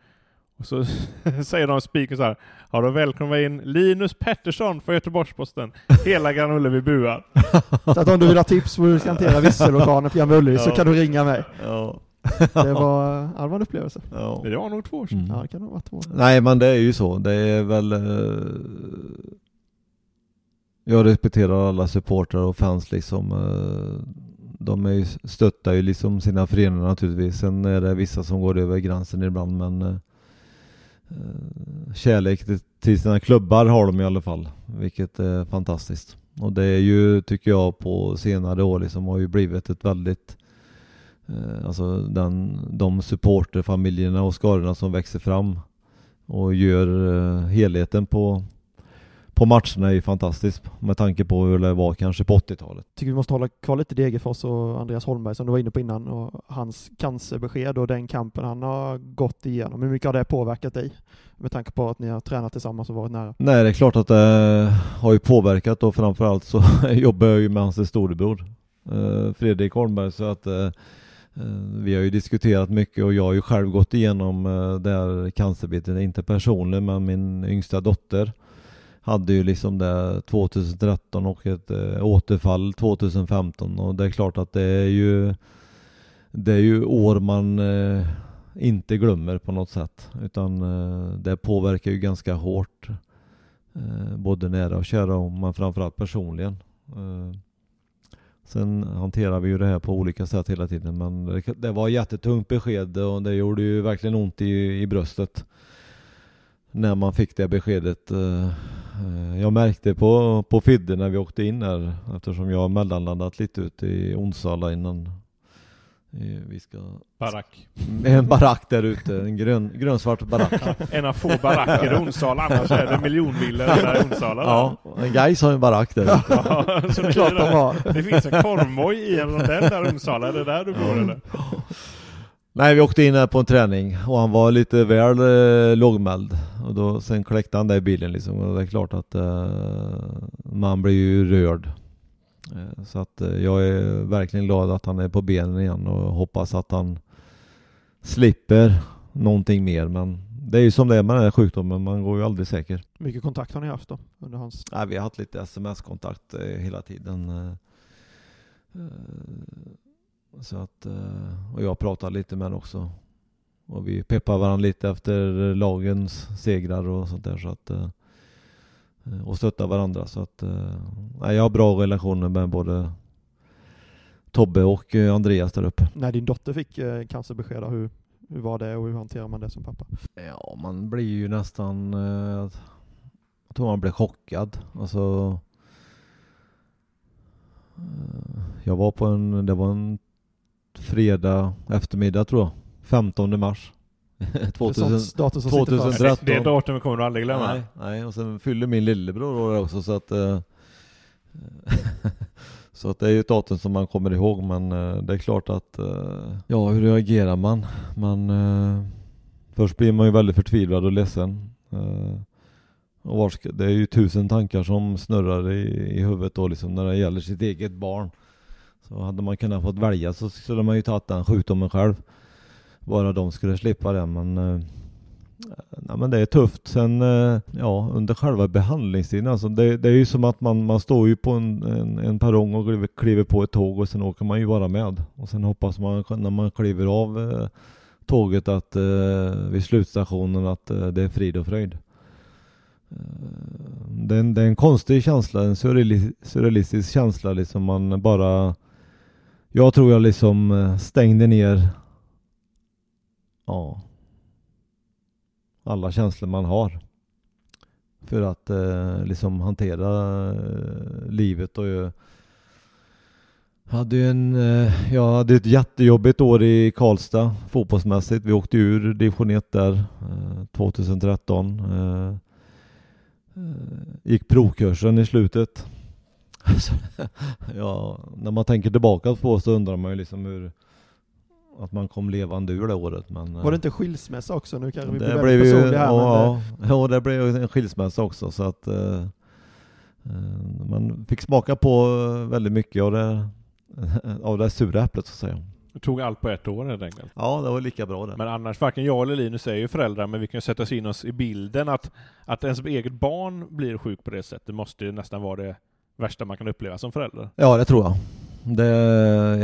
Och så säger de speaker så här, ja då välkomnar vi in Linus Pettersson från Göteborgs-Posten. Hela Gran Ullevi buar. Så att om du vill ha tips på hur du ska hantera visselorganet på Gamla Ullevi så Ja. kan du ringa mig. Ja. Det var, ja, det var en upplevelse. Ja. Det var nog två år sedan. Mm. Ja, det kan nog varit två. Nej men det är ju så. Det är väl... eh, Jag respekterar alla supportrar och fans liksom. eh, De är ju, stöttar ju liksom sina föreningar naturligtvis. Sen är det vissa som går över gränsen ibland men eh, Eh, kärlek till- sina klubbar har de i alla fall. Vilket är fantastiskt. Och det är ju, tycker jag, på senare år liksom har ju blivit ett väldigt eh, Alltså den, de supporterfamiljerna och skarorna som växer fram och gör eh, helheten på, på matcherna är ju fantastiskt med tanke på hur det var kanske på 80-talet. tycker vi måste hålla kvar lite Degerfors och Andreas Holmberg som du var inne på innan och hans cancerbesked och den kampen han har gått igenom. Hur mycket har det påverkat dig? Med tanke på att ni har tränat tillsammans och varit nära. Nej, det är klart att det har ju påverkat och framförallt så jobbar jag ju med hans storebror eh, Fredrik Holmberg så att eh, eh, vi har ju diskuterat mycket och jag har ju själv gått igenom det här cancerbiten, inte personligen men min yngsta dotter hade ju liksom det 2013 och ett eh, återfall 2015 och det är klart att det är ju det är ju år man eh, inte glömmer på något sätt. Utan eh, det påverkar ju ganska hårt både nära och kära och men framförallt personligen. Sen hanterar vi ju det här på olika sätt hela tiden men det, var var jättetungt besked och det gjorde ju verkligen ont i, i bröstet när man fick det beskedet. eh, eh, Jag märkte på, på Fidde när vi åkte in här eftersom jag har mellanlandat lite ute i Onsala innan eh, vi ska Barack. en barack där ute, en grön, grönsvart barack. En av få baracker i Onsala, annars är det miljonvillor där i Onsala. Ja, en Gais har en barack där ute. Ja, så det, Klart de är har. det, det finns en korvmoj i en rondell där i Onsala, är det där du bor eller? Nej, vi åkte in här på en träning och han var lite väl eh, lågmäld. Och då, sen kläckte han där i bilen liksom och det är klart att eh, man blir ju rörd. Eh, så att eh, jag är verkligen glad att han är på benen igen och hoppas att han slipper någonting mer. Men det är ju som det är med den här sjukdomen, man går ju aldrig säker. Mycket kontakt har ni haft då under hans... Nej, vi har haft lite sms-kontakt eh, hela tiden. Så att, eh, och jag pratar lite med honom också. Och vi peppar varandra lite efter lagens segrar och sånt där. Så att, eh, och stöttar varandra. Så att, eh, nej, jag har bra relationer med både Tobbe och Andreas där uppe. När din dotter fick cancerbesked, hur, hur var det och hur hanterar man det som pappa? Ja, man blir ju nästan... Jag tror man blir chockad. Alltså... Jag var på en... Det var en fredag eftermiddag tror jag. 15 mars. 2000, Sånt datum som sitter fast. 2013. Det, det datumet kommer du aldrig glömma. Nej, nej, och sen fyller min lillebror år också så att... eh, så att det är ju ett datum som man kommer ihåg men eh, det är klart att... eh, Ja, hur reagerar man? Man... Först blir man ju väldigt förtvivlad och ledsen. Och det är ju tusen tankar som snurrar i, i huvudet då liksom när det gäller sitt eget barn. Så hade man kunnat fått välja så skulle man ju tagit den sjukdomen själv. Bara de skulle slippa det men eh, Nej men det är tufft. Sen eh, ja, under själva behandlingstiden alltså, det, det är ju som att man, man står ju på en, en, en perrong och kliver, kliver på ett tåg och sen åker man ju bara med. Och sen hoppas man när man kliver av eh, tåget att eh, vid slutstationen att eh, det är frid och fröjd. Eh, det, är en, det är en konstig känsla, en surrealistisk känsla liksom man bara jag tror jag liksom eh, stängde ner Ja alla känslor man har för att eh, liksom hantera eh, livet och eh, jag hade ju en, eh, jag hade ett jättejobbigt år i Karlstad fotbollsmässigt. Vi åkte ur division 1 där eh, 2013. Eh, eh, gick provkursen i slutet. Alltså, ja, när man tänker tillbaka på så undrar man ju liksom hur att man kom levande ur det året. Men, Var det inte skilsmässa också? Nu kanske vi blir det väldigt personliga här, ja, men, ja, ja, det blev en skilsmässa också så att eh, eh, man fick smaka på eh, väldigt mycket av det, av det sura äpplet så att säga. Du tog allt på ett år helt enkelt. Ja, det var lika bra det. Men annars, varken jag eller Linus är ju föräldrar, men vi kan ju sätta oss in oss i bilden att, att ens eget barn blir sjuk på det sättet måste ju nästan vara det värsta man kan uppleva som förälder. Ja, det tror jag. Det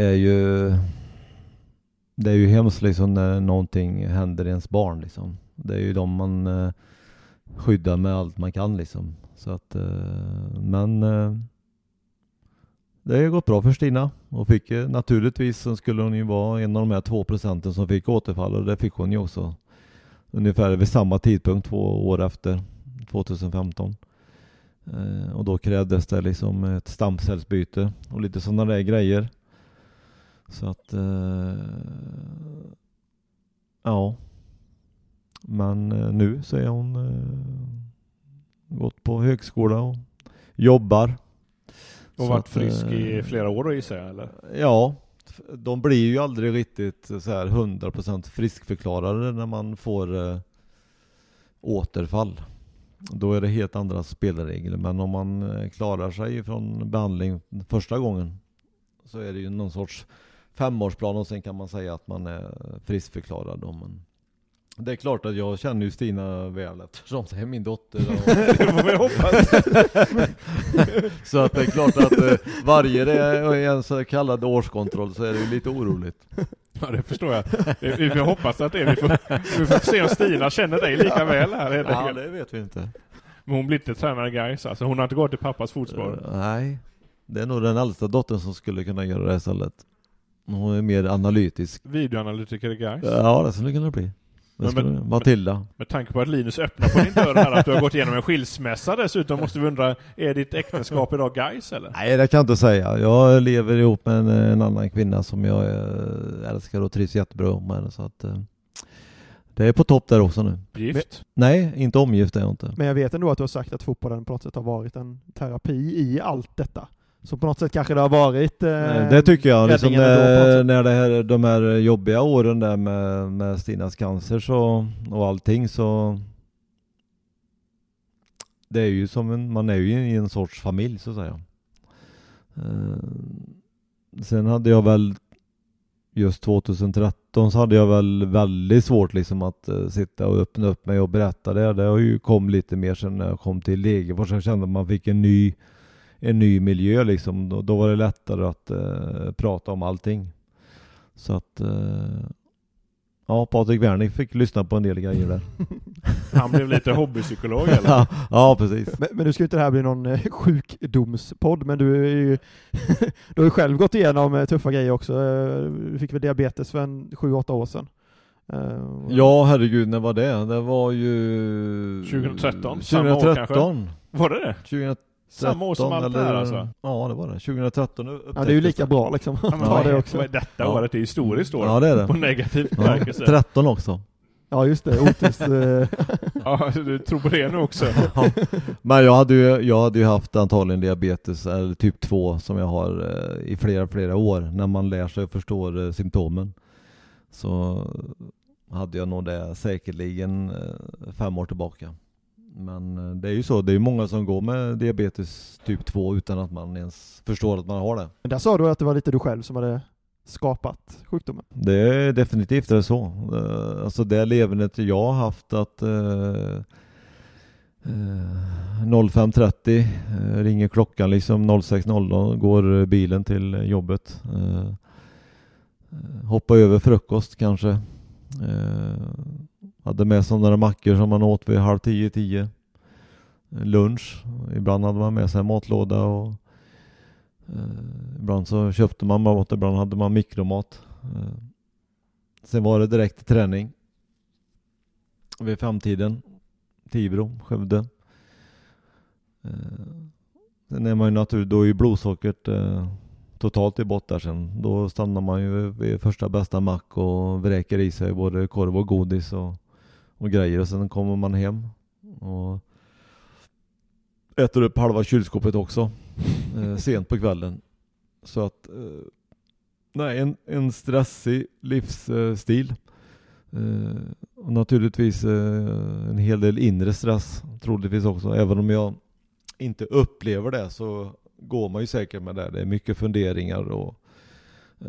är ju det är ju hemskt liksom när någonting händer ens barn liksom. Det är ju de man eh, skyddar med allt man kan liksom. Så att, eh, men eh, det har ju gått bra för Stina och fick eh, naturligtvis så skulle hon ju vara en av de här två procenten som fick återfall och det fick hon ju också. Ungefär vid samma tidpunkt två år efter 2015. Eh, och då krävdes det liksom ett stamcellsbyte och lite sådana där grejer. Så att eh, ja. Men eh, nu så är hon gått på högskola och jobbar. Och varit att, frisk i flera år då gissar jag, eller? Ja, de blir ju aldrig riktigt så här 100% friskförklarade när man får återfall. Då är det helt andra spelregler. Men om man eh, klarar sig från behandling första gången så är det ju någon sorts femårsplan och sen kan man säga att man är friskförklarad. Då. Men det är klart att jag känner ju Stina väl eftersom det är min dotter. Det får vi hoppas. så att det är klart att eh, varje en så kallad årskontroll så är det ju lite oroligt. Ja, det förstår jag. Vi får hoppas att det är. Vi får, vi får se om Stina känner dig lika väl här helt Ja, det vet vi inte. Men hon blir inte tränare Gais alltså. Hon har inte gått i pappas fotspår. Eh, nej, det är nog den äldsta dottern som skulle kunna göra det istället. Hon är mer analytisk. Videoanalytiker Gais. Ja, det skulle kunna bli. Men- men- Matilda. Med tanke på att Linus öppnar på din dörr här, att du har gått igenom en skilsmässa dessutom, måste vi undra, är ditt äktenskap idag Gais eller? Nej, det kan jag inte säga. Jag lever ihop med en, en annan kvinna som jag eh, älskar och trivs jättebra med så att eh, det är på topp där också nu. Gift? Nej, inte omgift är jag inte. Men jag vet ändå att du har sagt att fotbollen på något sätt har varit en terapi i allt detta. Så på något sätt kanske det har varit... Eh, Det tycker jag. Liksom när, när det här, de här jobbiga åren där med, med Stinas cancer så, och allting så Det är ju som en, man är ju i en sorts familj så att säga. Eh, sen hade jag väl just 2013 så hade jag väl väldigt svårt liksom att eh, sitta och öppna upp mig och berätta det. Det har ju kom lite mer sen när jag kom till Degerfors. Jag kände att man fick en ny en ny miljö liksom. Då, då var det lättare att eh, prata om allting. Så att eh, ja, Patrik Wernick fick lyssna på en del grejer där. Han blev lite hobbypsykolog eller? ja, ja, precis. Men, men nu ska ju inte det här bli någon eh, sjukdomspodd, men du är ju... du har ju själv gått igenom eh, tuffa grejer också. Eh, Du fick väl diabetes för en sju, åtta år sedan? Ja, herregud, när var det? Det var ju... 2013, samma år 2013. Var det det? 2013 Samma år som allt det här alltså? Ja, det var det. 2013 Ja, det är ju lika bra liksom. Ja, vad det också. vad är Detta Ja. året är historiskt år. Ja, det är det. På negativ Ja, bemärkelse. 13 också. Ja, just det. Otis. eh, Ja, du tror på det nu också? Ja. Men jag hade, ju, jag hade ju haft antagligen diabetes, eller typ 2, som jag har eh, i flera, flera år. När man lär sig och förstår eh, symptomen. Så hade jag nog det säkerligen eh, fem år tillbaka. Men eh, det är ju så, det är ju många som går med diabetes typ 2 utan att man ens förstår att man har det. Men där sa du att det var lite du själv som hade skapat sjukdomen. Det är definitivt är det så. Eh, Alltså det levernet jag har haft att eh, eh, 05.30 eh, ringer klockan liksom 06.00 går bilen till jobbet. Hoppa över frukost kanske. Hade med sig några mackor som man åt vid halv tio, tio. Lunch. Ibland hade man med sig en matlåda och eh, ibland så köpte man mat, ibland hade man mikromat. Eh, Sen var det direkt till träning. Vid femtiden. Tibro, Skövde. Eh, Sen är man ju naturligt, då är ju blodsockret eh, totalt i botten sen. Då stannar man ju vid första bästa mack och vräker i sig både korv och godis och, och grejer. Och sen kommer man hem och äter upp halva kylskåpet också. Eh, sent på kvällen. Så att eh, Nej, en, en stressig livsstil. Eh, och naturligtvis eh, en hel del inre stress troligtvis också. Även om jag inte upplever det så går man ju säkert med det. Det är mycket funderingar och eh,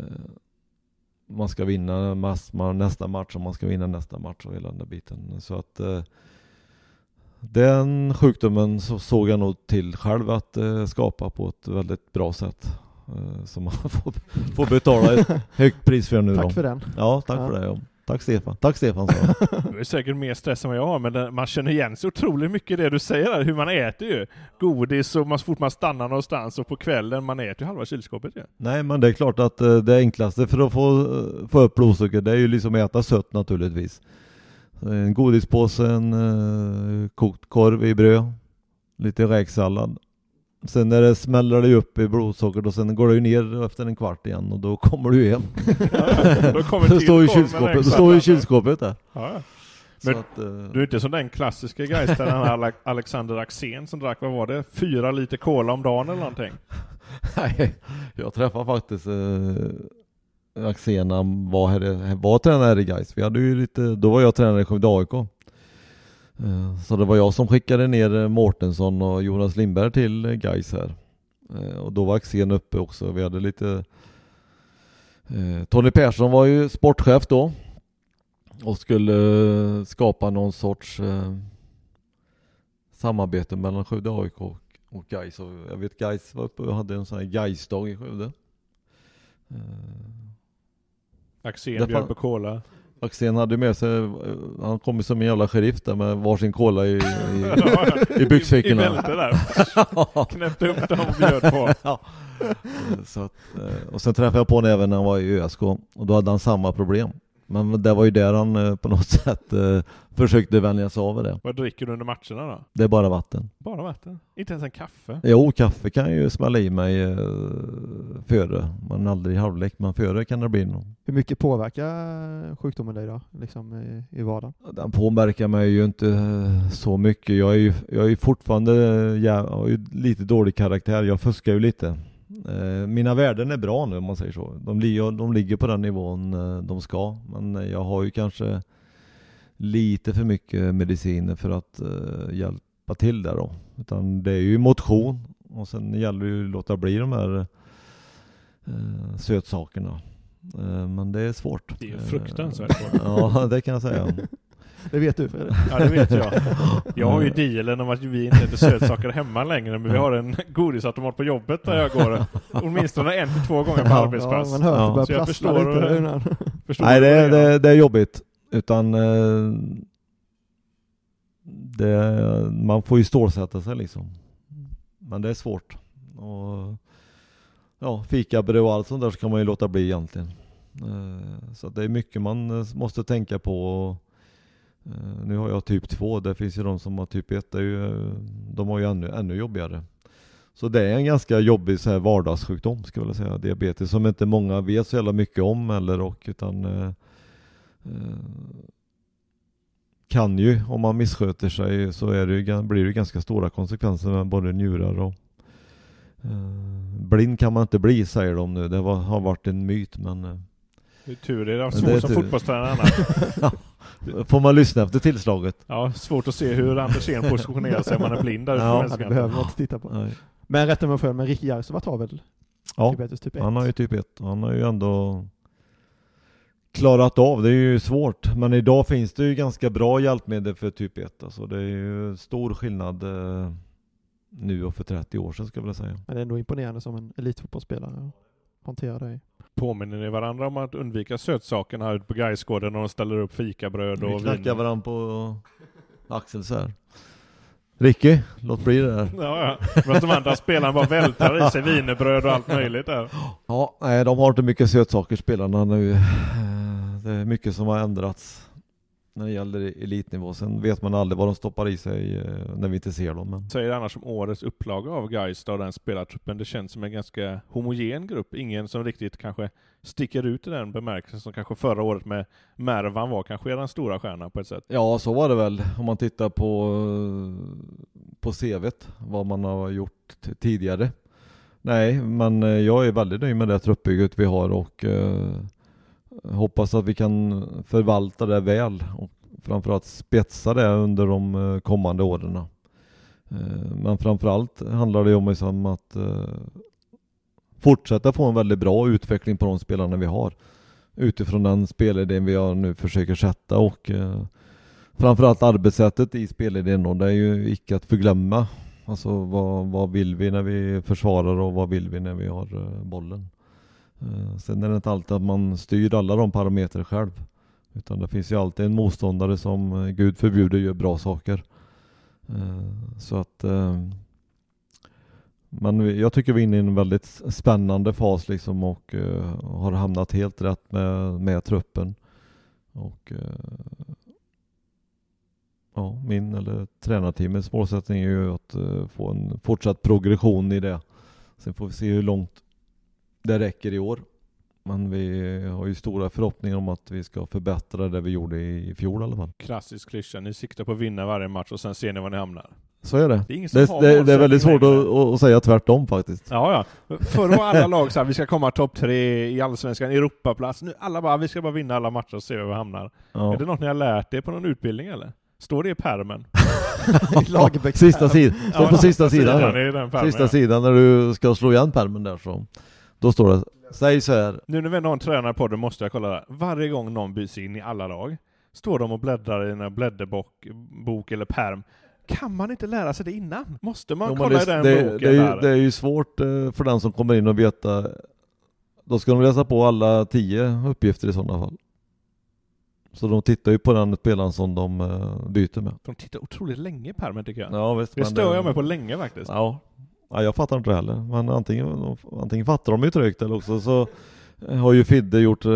man ska vinna mass, man, nästa match och man ska vinna nästa match och hela den där biten. Så att eh, den sjukdomen så såg jag nog till själv att eh, skapa på ett väldigt bra sätt. Eh, som man får, får betala ett högt pris för nu då. Tack för den. Ja, tack Ja. för det. Ja. Tack Stefan. Tack Stefan sa. Du är säkert mer stress än vad jag har, men man känner igen så otroligt mycket i det du säger där, hur man äter ju. Godis och man, så fort man stannar någonstans och på kvällen, man äter ju halva kylskåpet ju. Nej men det är klart att eh, det enklaste för att få, eh, få upp blodsocker det är ju liksom att äta sött naturligtvis. En godispåse, en eh, kokt korv i bröd, lite räksallad. Sen när det smäller det ju upp i blodsockret och sen går det ju ner efter en kvart igen och då kommer du. Då kommer det står med kylskåpet, det står i kylskåpet där. Ja, ja. Men att, eh, Du är inte som den klassiska Gaistränaren Ale- Alexander Axén som drack, vad var det, fyra liter cola om dagen eller någonting? Nej, jag träffade faktiskt eh, Axén han var, här, var tränare i Gais. Vi hade ju lite, då var jag tränare i Skövde AIK. Eh, så det var jag som skickade ner eh, Mårtensson och Jonas Lindberg till eh, Gais här. Och då var Axén uppe också. Vi hade lite Tony Persson var ju sportchef då. och skulle skapa någon sorts samarbete mellan Skövde AIK och, och Gais. Jag vet Gais var uppe och hade en sån här Gais-dag i Skövde. Axén bjöd på cola. Axén hade med sig, eh, han kom som en jävla sheriff där med varsin cola i, i, i I byxfickorna. bältet där. Knäppte upp dem och bjöd på. Ja. Så att, eh, och sen träffade jag på honom även när han var i ÖSK och då hade han samma problem. Men det var ju där han eh, på något sätt eh, försökte vänja sig av det. Vad dricker du under matcherna då? Det är bara vatten. Bara vatten? Inte ens en kaffe? Jo, kaffe kan jag ju smälla i mig eh, före, men aldrig i halvlek, men före kan det bli nog. Hur mycket påverkar sjukdomen dig då, liksom i, i vardagen? Den påverkar mig ju inte så mycket. Jag är ju, jag är ju fortfarande, jag har ju lite dålig karaktär. Jag fuskar ju lite. Eh, Mina värden är bra nu om man säger så. De, de ligger på den nivån eh, de ska. Men jag har ju kanske lite för mycket mediciner för att eh, hjälpa till där då. Utan det är ju motion och sen gäller det ju att låta bli de här eh, sötsakerna. Eh, men det är svårt. Det är Eh, fruktansvärt svårt. Ja, det kan jag säga. Det vet du Fredrik. Ja det vet jag. Jag har ju dealen om att vi inte äter sötsaker hemma längre men vi har en godisautomat på jobbet där jag går åtminstone en till två gånger per Ja, arbetspass. Ja, man hör Ja. Så jag förstår- lite. Förstår Nej, det, menar? det, det är jobbigt. Utan eh, det, man får ju stålsätta sig liksom. Men det är svårt. Och, ja, fikabröd och allt sånt där så kan man ju låta bli egentligen. Eh, Så det är mycket man eh, måste tänka på. Eh, nu har jag typ 2, det finns ju de som har typ 1, eh, de har ju ännu, ännu jobbigare. Så det är en ganska jobbig så här vardagssjukdom skulle jag säga, diabetes, som inte många vet så jävla mycket om eller och utan eh, eh kan ju, om man missköter sig så är det ju, blir det ganska stora konsekvenser med både njurar och eh, blind kan man inte bli säger de nu. Det var, har varit en myt men eh, det är tur det är svårt som tur. fotbollstränare annars. får man lyssna efter tillslaget? Ja, svårt att se hur Andersén positionerar sig om man är blind där Ja, det behöver man inte titta på. Nej. Men rätta mig fel, men Ricky Järvsevart har väl Ja, typ 1? han har ju typ 1. Han har ju ändå klarat av. Det är ju svårt. Men idag finns det ju ganska bra hjälpmedel för typ 1. Alltså det är ju stor skillnad eh, nu och för 30 år sedan skulle jag vilja säga. Men det är ändå imponerande som en elitfotbollsspelare att hantera det. Påminner ni varandra om att undvika sötsakerna här ute på Gaisgården när de ställer upp fikabröd Vi och knackar vin? varandra på axeln så här. Ricky, låt bli det där. Ja, ja. Men de andra spelarna bara vältrar i sig wienerbröd och allt möjligt där. Ja, nej de har inte mycket sötsaker spelarna nu. Eh, Det är mycket som har ändrats när det gäller elitnivå. Sen vet man aldrig vad de stoppar i sig eh, när vi inte ser dem. Men... Säger annars om årets upplaga av Gais då, den spelartruppen. Det känns som en ganska homogen grupp. Ingen som riktigt kanske sticker ut i den bemärkelsen som kanske förra året med Mervan var kanske den stora stjärnan på ett sätt. Ja, så var det väl om man tittar på, på CVt, vad man har gjort tidigare. Nej, men eh, jag är väldigt nöjd med det truppbygget vi har och eh, hoppas att vi kan förvalta det väl och framförallt spetsa det under de eh, kommande åren. Eh, men framförallt handlar det om liksom att eh, fortsätta få en väldigt bra utveckling på de spelarna vi har utifrån den spelidén vi nu försöker sätta och framförallt arbetssättet i spelidén och det är ju icke att förglömma. Alltså vad, vad vill vi när vi försvarar och vad vill vi när vi har bollen? Eh, sen är det inte alltid att man styr alla de parametrar själv. Utan det finns ju alltid en motståndare som eh, Gud förbjuder gör bra saker. Eh, så att men jag tycker vi är inne i en väldigt spännande fas liksom och har hamnat helt rätt med, med truppen. Och ja, min eller tränarteamets målsättning är ju att få en fortsatt progression i det. Sen får vi se hur långt det räcker i år. Men vi har ju stora förhoppningar om att vi ska förbättra det vi gjorde i, fjol i alla fall. Klassisk klyscha. Ni siktar på att vinna varje match och sen ser ni var ni hamnar. Så är det. Det är Det, det, det är väldigt svårt att, att säga tvärtom faktiskt. Ja, ja. Förr var alla lag så här, vi ska komma topp tre i Allsvenskan, Europaplats. Nu alla bara, vi ska bara vinna alla matcher och se var vi hamnar. Ja. Är det något ni har lärt er på någon utbildning eller? Står det i pärmen? Sista sidan, står på sista sidan. sidan den pärmen, Sista sidan när du ska slå igen pärmen där så. Då står det, säg så här. Nu när vi ändå har en tränare på det måste jag kolla där. Varje gång någon byts in i alla lag står de och bläddrar i en blädderbok bok eller perm. Kan man inte lära sig det innan? Måste man Jo, kolla det, i den det, boken? det, är ju, det är ju svårt eh, för den som kommer in och veta Då ska de läsa på alla tio uppgifter i sådana fall Så de tittar ju på den spelaren som de eh, byter med De tittar otroligt länge i permen tycker jag. Ja visst det stör jag mig på länge faktiskt. Ja. Ja, jag fattar inte det heller Men antingen, antingen fattar de ju trögt eller också så har ju Fidde gjort eh,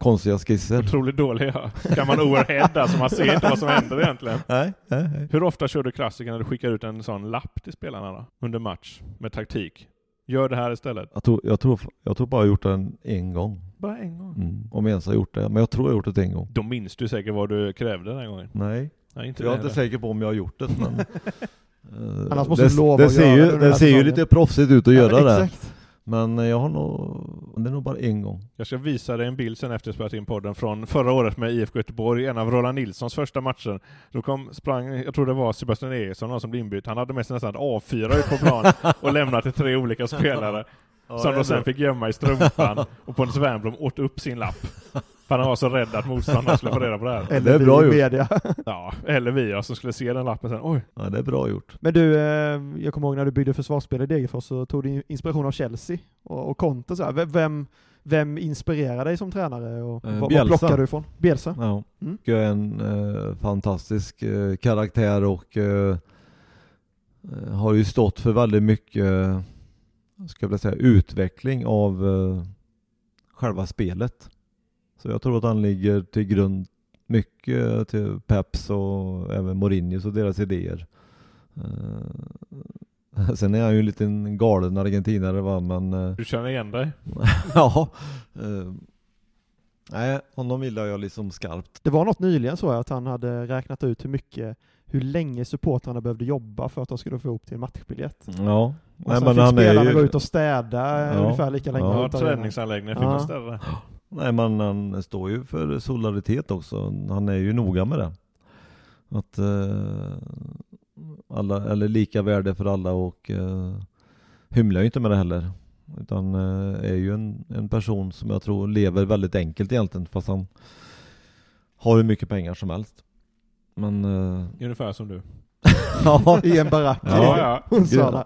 konstiga skisser Otroligt dåliga. Kan man overhead där så man ser inte vad som händer egentligen. Nej, nej, nej. Hur ofta kör du klassiker när du skickar ut en sån lapp till spelarna då? Under match med taktik. Gör det här istället. Jag tror, jag tror, jag tror bara jag har gjort den en gång Bara en gång. mm. Om jag ens har gjort det, men jag tror jag har gjort det en gång Då minns du säkert vad du krävde den gången. Nej, Nej, inte jag är inte heller. säker på om jag har gjort det men eh, Annars måste det, du lova det att ser göra ju, det det ser ju lite proffsigt ut att göra Ja, det Exakt. Men jag har nog, det är nog bara en gång Jag ska visa dig en bild sen efter jag spelat in podden från förra året med IFK Göteborg, en av Roland Nilssons första matcher. Då kom, sprang, jag tror det var Sebastian Eriksson någon som blev inbytt. Han hade med sig nästan ett A4 ut på plan och lämnat till tre olika spelare. som de sen fick gömma i strumpan och Pontus Wernbloom åt upp sin lapp. För han var så rädd att motståndaren skulle få reda på det här. det Eller är vi bra i gjort. media. Ja, eller vi ja, som skulle se den lappen sen. Oj, Ja det är bra gjort Men du, eh, jag kommer ihåg när du byggde försvarsspel i Degerfors så tog du inspiration av Chelsea och, och Conte så här. Vem, vem inspirerar dig som tränare och Eh, vad, plockar du ifrån? Bielsa? Ja, Mm. jag är en eh, fantastisk eh, karaktär och eh, eh, har ju stått för väldigt mycket, eh, ska jag säga, utveckling av eh, själva spelet. Så jag tror att han ligger till grund mycket till Peps och även Mourinhos och deras idéer. Eh, sen är han ju en liten galen argentinare va, men eh, du känner igen dig? ja. Eh, nej, honom gillar jag liksom skarpt. Det var något nyligen så att han hade räknat ut hur mycket, hur länge supportrarna behövde jobba för att de skulle få ihop till en matchbiljett. Ja, Och nej, sen men fick han är spelarna ju... gå ut och städa Ja. ungefär lika länge. Ja, träningsanläggningen Ja. finns där. Nej men han står ju för solidaritet också. Han är ju noga med det. Att eh, alla, eller lika värde för alla och eh, hymlar ju inte med det heller. Utan eh, är ju en, en person som jag tror lever väldigt enkelt egentligen fast han har hur mycket pengar som helst. Men eh, Ungefär som du. Ja, i en barack. Ja, ja. Hon sa det.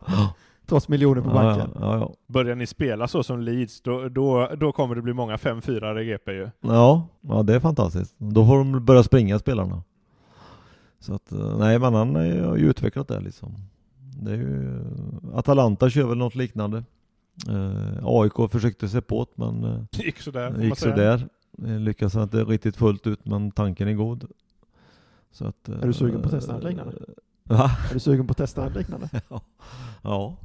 Trots miljoner på banken. ja, ja, ja. Börjar ni spela så som Leeds, då, då, då kommer det bli många 5-4 i GP ju. Ja, ja det är fantastiskt. Då får de börja springa spelarna. Så att, eh, nej men han har ju utvecklat det liksom. Det är ju, Atalanta kör väl något liknande. Eh, AIK försökte sig på det men eh, Det gick sådär. gick sådär. Det lyckas inte riktigt fullt ut men tanken är god. Så att, Är du sugen på att testa något liknande? Va? Är du sugen på att testa något liknande? ja. ja.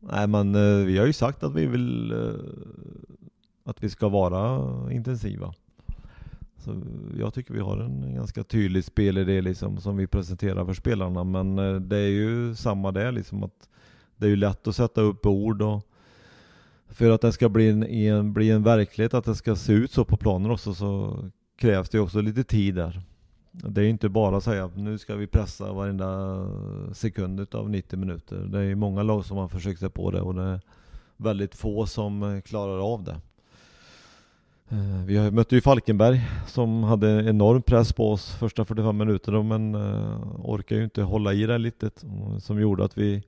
Nej men eh, vi har ju sagt att vi vill eh, att vi ska vara intensiva. Så jag tycker vi har en ganska tydlig spelidé liksom som vi presenterar för spelarna men eh, det är ju samma där liksom att det är ju lätt att sätta upp ord och för att det ska bli en, en, bli en verklighet, att det ska se ut så på planen också så krävs det ju också lite tid där. Det är inte bara att säga att nu ska vi pressa varenda sekund utav 90 minuter. Det är ju många lag som har försökt sig på det och det är väldigt få som klarar av det. Eh, vi mötte ju Falkenberg som hade enorm press på oss första 45 minuterna men orkade orkar ju inte hålla i det lite som gjorde att vi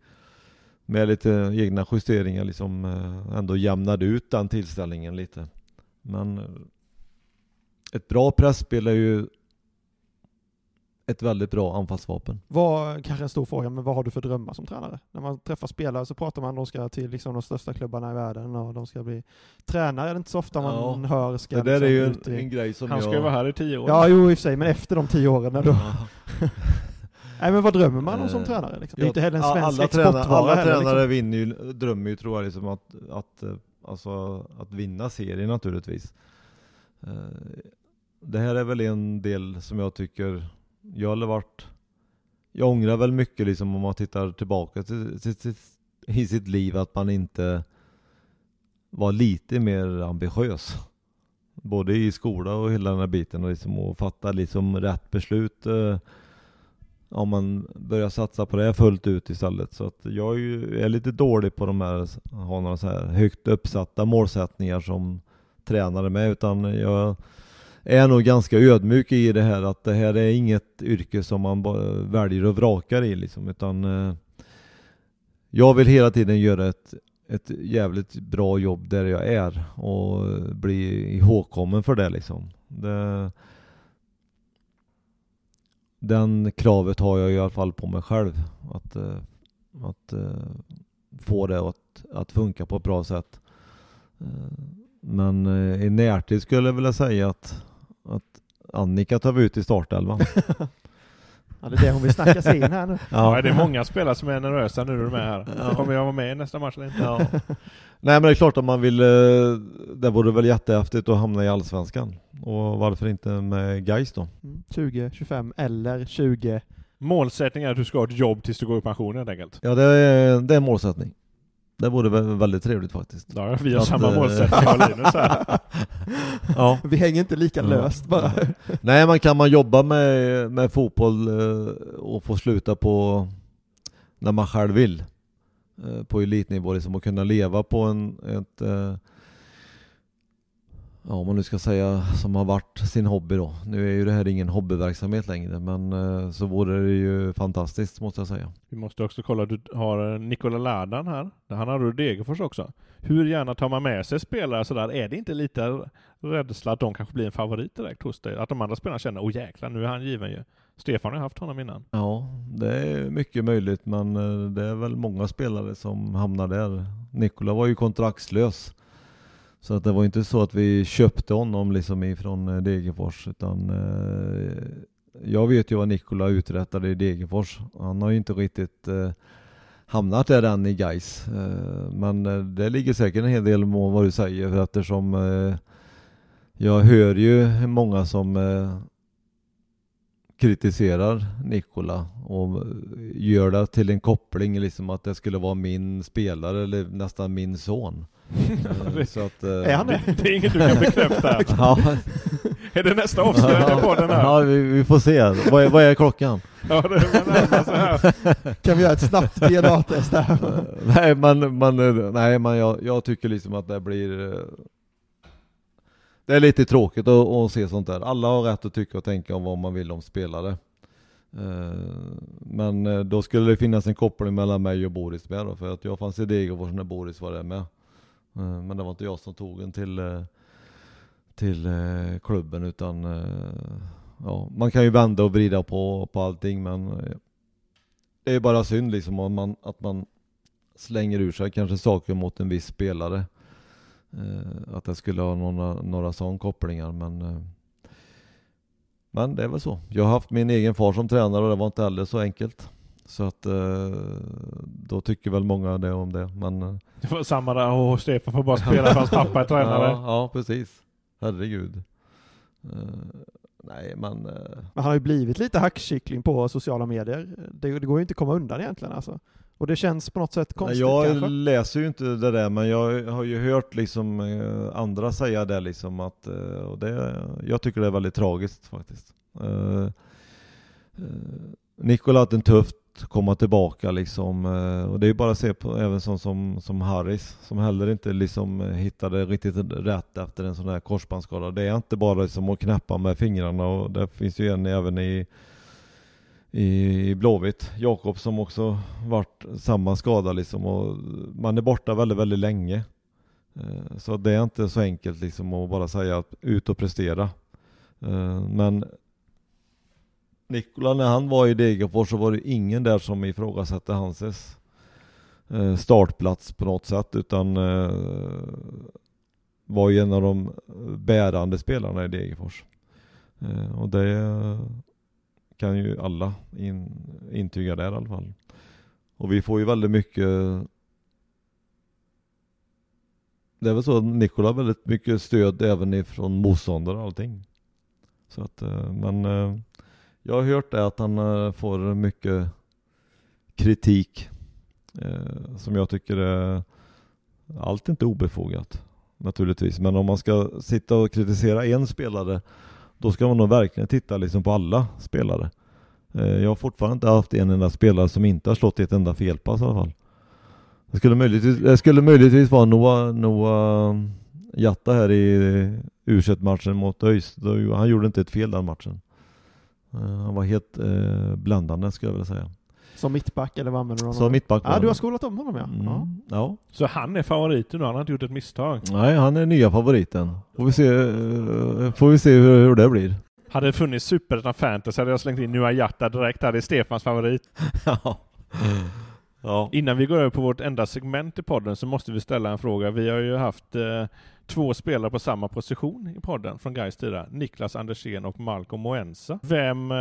med lite egna justeringar liksom eh, ändå jämnade ut den tillställningen lite. Men ett bra pressspel är ju ett väldigt bra anfallsvapen. Vad, kanske en stor fråga, men vad har du för drömmar som tränare? När man träffar spelare så pratar man om att de ska till liksom de största klubbarna i världen och de ska bli tränare. Är det inte så ofta man Ja. hör ska Det där är ju en, i- en grej som Han jag... ska ju vara här i 10 år. Ja, jo i och för sig, men efter de tio åren då... Ja. Nej men vad drömmer man om som Eh, tränare? Liksom? Det är Ja, inte heller en svensk alla tränare, exportvara alla heller, tränare liksom. vinner ju, drömmer ju tror jag liksom att, att, eh, alltså, att vinna serien naturligtvis. Eh, Det här är väl en del som jag tycker, jag har varit, jag ångrar väl mycket liksom om man tittar tillbaka till, till, till, i sitt liv att man inte var lite mer ambitiös. Både i skola och hela den här biten och, liksom, och fatta liksom rätt beslut. eh, om man börjar satsa på det fullt ut istället. Så att jag är, ju, är lite dålig på de här, ha några så här högt uppsatta målsättningar som tränare med, utan jag är nog ganska ödmjuk i det här att det här är inget yrke som man bara väljer och vrakar i liksom, utan eh, jag vill hela tiden göra ett, ett jävligt bra jobb där jag är och bli ihågkommen för det liksom. Det, den kravet har jag i alla fall på mig själv. Att, eh, att eh, få det att, att funka på ett bra sätt. Eh, Men eh, i närtid skulle jag vilja säga att, att Annika tar vi ut i startelvan. Ja, det är det hon vill snacka sig in här nu. Ja, det är många spelare som är nervösa nu när du är med här. Ja. Kommer jag vara med i nästa match eller inte? Ja. Nej men det är klart att man vill, eh, det vore väl jättehäftigt att hamna i Allsvenskan. Och varför inte med Gais då? Mm, 20, 25 eller 20. Målsättningen är att du ska ha ett jobb tills du går i pension helt enkelt. Ja det är, det är en målsättning. Det vore väl väldigt trevligt faktiskt. Ja, vi har Att, samma eh, målsättning och Linus här. Ja. Vi hänger inte lika löst bara. Nej men kan man jobba med, med fotboll eh, och få sluta på när man själv vill eh, på elitnivå liksom och kunna leva på en, ett ja om man nu ska säga som har varit sin hobby då. Nu är ju det här ingen hobbyverksamhet längre men eh, så vore det ju fantastiskt måste jag säga. Vi måste också kolla, du har eh, Nikola Ladan här. Han har du Degerfors också. Hur gärna tar man med sig spelare sådär? Är det inte lite rädsla att de kanske blir en favorit direkt hos dig? Att de andra spelarna känner, åh jäklar, nu är han given ju. Stefan har haft honom innan. Ja, det är mycket möjligt men eh, det är väl många spelare som hamnar där. Nikola var ju kontraktslös. Så att det var inte så att vi köpte honom liksom ifrån eh, Degerfors utan eh, jag vet ju vad Nikola uträttade i Degerfors. Han har ju inte riktigt eh, hamnat där än i Gais. Eh, men eh, det ligger säkert en hel del om vad du säger för eftersom eh, jag hör ju många som eh, kritiserar Nikola och eh, gör det till en koppling liksom att det skulle vara min spelare eller nästan min son. Eh, Så att, eh, Är han det? Det, det är inget du kan bekräfta. Ja, är det nästa avslöjande på den här? ja vi, vi får se. Vad är, vad är klockan? Ja, det. Kan vi göra ett snabbt DNA-test här? Eh, nej men, men, eh, nej, men jag, jag tycker liksom att det blir Det är lite tråkigt att, att se sånt där. Alla har rätt att tycka och tänka om vad man vill om spelare. Men då skulle det finnas en koppling mellan mig och Boris med då, för att jag fanns i Degerfors när Boris var där med. Eh, men det var inte jag som tog en till, eh, till eh, klubben utan ja, man kan ju vända och vrida på, på allting men det är bara synd liksom om man, att man slänger ur sig kanske saker mot en viss spelare. Att det skulle ha några, några sådana kopplingar men men det är väl så. Jag har haft min egen far som tränare och det var inte heller så enkelt. Så att eh, då tycker väl många det om det. Men, eh, Det var samma där, åh Stefan får bara spela för hans pappa är tränare. ja, ja, precis. Herregud. Eh, nej, men Men han har ju blivit lite hackkyckling på sociala medier. Det, det går ju inte att komma undan egentligen alltså. Och det känns på något sätt Nej, konstigt jag kanske. läser ju inte det där men jag har ju hört liksom andra säga det liksom att och det, jag tycker det är väldigt tragiskt faktiskt. Nikola har haft en komma tillbaka liksom eh, och det är ju bara att se på även sån som, som Harris som heller inte liksom eh, hittade riktigt rätt efter en sån här korsbandsskada. Det är inte bara liksom att knäppa med fingrarna och det finns ju en även i i Blåvitt, Jakob som också varit samma skada liksom och man är borta väldigt, väldigt länge. Eh, så det är inte så enkelt liksom att bara säga att ut och prestera. Men Nikola när han var i Degerfors så var det ingen där som ifrågasatte hans eh, startplats på något sätt utan eh, var ju en av de bärande spelarna i Degerfors. Eh, och det kan ju alla in, intyga där i alla fall. Och vi får ju väldigt mycket Det är väl så att Nikola har väldigt mycket stöd även ifrån motståndare och allting. Så att, men eh, jag har hört det att han eh, får mycket kritik eh, som jag tycker är allt inte obefogat naturligtvis. Men om man ska sitta och kritisera en spelare då ska man nog verkligen titta liksom på alla spelare. Eh, Jag har fortfarande inte haft en enda spelare som inte har slått i ett enda felpass i alla fall. Det skulle möjligtvis, det skulle möjligtvis vara Noah, Noah Jatta här i u matchen mot ÖIS. Han gjorde inte ett fel den matchen. Eh, Han var helt eh, bländande skulle jag vilja säga. Som mittback eller vad använder du honom? Så mittback Ja, du har skolat om honom ja. ja. Mm, ja. Så han är favoriten nu, han har inte gjort ett misstag. Nej, han är nya favoriten. Får vi se, eh, får vi se hur, hur det blir. Hade det funnits Superettan Fantasy hade jag slängt in Nua Jatta direkt här, det är Stefans favorit. ja. Ja. Innan vi går över på vårt enda segment i podden så måste vi ställa en fråga. Vi har ju haft eh, två spelare på samma position i podden från Gais sida. Niklas Andersén och Malcolm Moensa. Vem eh,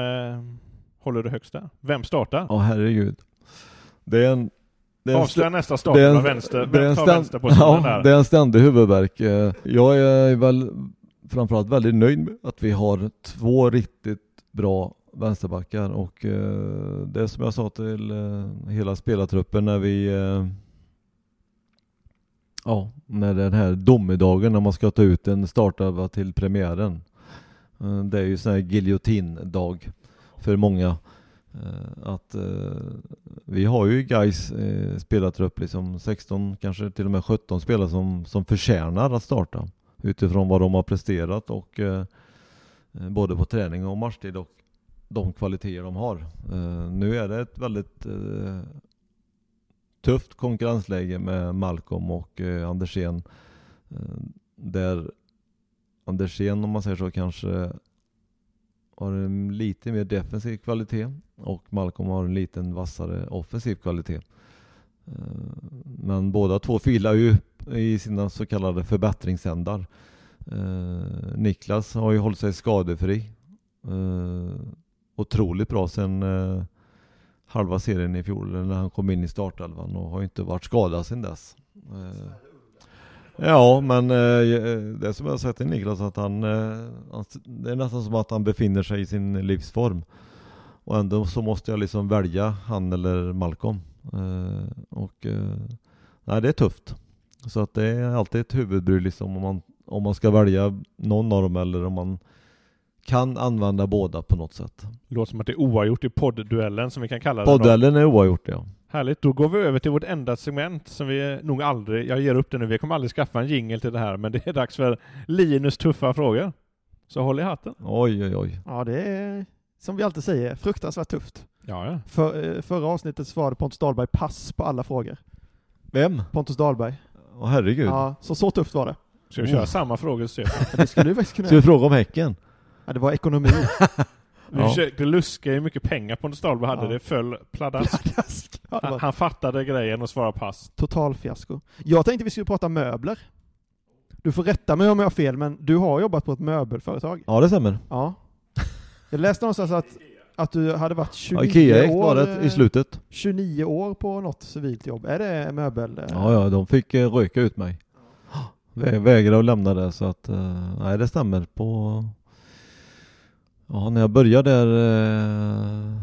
håller du högst där? Vem startar? Ja, herregud. Det är en... Det är en Avslöja nästa det är en- av vänster. det är en ständ- ja, där? Det är en ständig huvudvärk. Eh, Jag är väl framförallt väldigt nöjd med att vi har två riktigt bra vänsterbackar och eh, det är som jag sa till eh, hela spelartruppen när vi eh, Ja, när den här domedagen när man ska ta ut en startelva till premiären. Eh, Det är ju sån här giljotindag för många. Eh, Att eh, vi har ju guys eh, spelartrupp liksom 16, kanske till och med 17 spelare som, som förtjänar att starta utifrån vad de har presterat och eh, eh både på träning och matchtid och de kvaliteter de har. Eh, nu är det ett väldigt eh, tufft konkurrensläge med Malcolm och eh, Andersén där Andersén om man säger så kanske har en lite mer defensiv kvalitet och Malcolm har en liten vassare offensiv kvalitet. Men båda två filar ju i sina så kallade förbättringsändar. Niklas har ju hållit sig skadefri. Otroligt bra sen eh, halva serien i fjol när han kom in i startelvan och har ju inte varit skadad sedan dess. Eh, Ja, men eh, eh det som jag har sett till Niklas att han, eh, han, det är nästan som att han befinner sig i sin livsform. Och ändå så måste jag liksom välja han eller Malcolm. Eh, och eh, nej, det är tufft. Så att det är alltid ett huvudbry liksom om man, om man ska välja någon av dem eller om man kan använda båda på något sätt. Låter som att det är oavgjort i poddduellen som vi kan kalla det. Poddduellen är oavgjort ja. Härligt, då går vi över till vårt enda segment som vi nog aldrig, jag ger upp det nu, vi kommer aldrig skaffa en jingel till det här, men det är dags för Linus tuffa frågor. Så håll i hatten. Oj oj oj. Ja, det är som vi alltid säger, fruktansvärt tufft. Ja, ja. För, eh, förra avsnittet svarade Pontus Dahlberg pass på alla frågor. Vem? Pontus Dahlberg. Åh herregud. Ja, så så tufft var det. Ska vi köra Oh. samma frågor? Men det skulle du faktiskt kunna Ska vi fråga om Häcken? Ja, det var ekonomi. Vi Ja. försökte luska hur mycket pengar Pontus Dahlberg hade, Ja. det föll pladask. Pladask. Ja, Han, var han fattade grejen och svarade pass. total fiasko. Jag tänkte vi skulle prata möbler. Du får rätta mig om jag har fel, men du har jobbat på ett möbelföretag. Ja det stämmer. Ja. Jag läste någonstans att, att du hade varit 29 Ja, Ikea gick år, var det i slutet. 29 år på något civilt jobb. Är det möbel? eh? Ja, ja, de fick eh, röka ut mig. Vä- Vägrade att lämna det så att, eh, nej det stämmer på Ja, när jag började där, eh,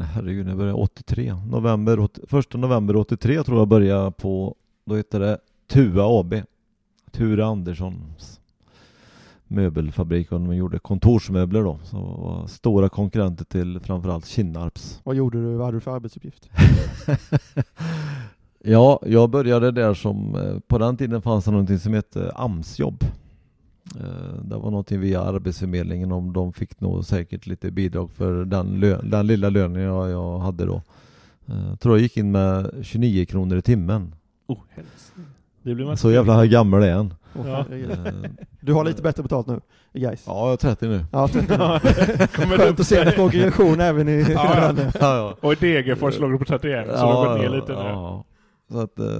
herregud, när jag började 83, november, 80, första november 83 tror jag började på, då hette det Tua AB. Ture Anderssons möbelfabrik och de gjorde kontorsmöbler då, så var stora konkurrenter till framförallt Kinnarps. Vad gjorde du? Vad hade du för arbetsuppgift? Ja, jag började där som, eh, på den tiden fanns det någonting som hette AMS-jobb. Eh, Det var någonting via Arbetsförmedlingen om de fick nog säkert lite bidrag för den, lö- den lilla lönen jag, jag hade då. Eh, Jag tror jag gick in med 29 kronor i timmen. Oh, helst. Det blir man Så jävla gammal är han. Ja. Eh, Du har lite bättre betalt nu, guys. Ja, jag är 30 nu. Ja, Kommer det upp Skönt att se en progression även i Ja, ja. Ja, ja. Och i Degerfors låg du på 31, så du har gått ner lite nu. ja. Så att, eh, eh,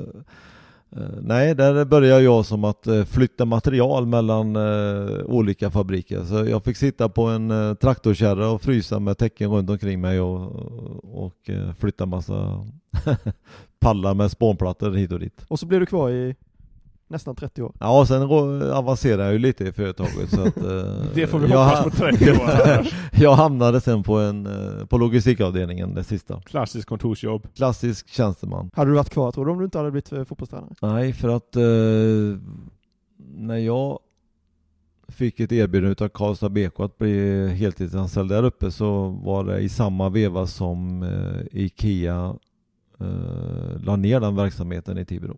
Eh, nej, där började jag som att eh, flytta material mellan eh, olika fabriker. Så jag fick sitta på en traktorkärra och frysa med täcken runt omkring mig och, och flytta massa pallar med spånplattor hit och dit. Och så blev du kvar i nästan 30 år. Ja, sen avancerade jag ju lite i företaget så att... eh, Det får vi jag hoppas på 30 år annars. Jag hamnade sen på en, eh, på logistikavdelningen, det sista. Klassiskt kontorsjobb. Klassisk tjänsteman. Hade du varit kvar tror du om du inte hade blivit eh, fotbollstränare? Nej, för att eh, när jag fick ett erbjudande av Karlstad BK att bli heltidsanställd där uppe så var det i samma veva som eh, IKEA eh, la ner den verksamheten i Tibro.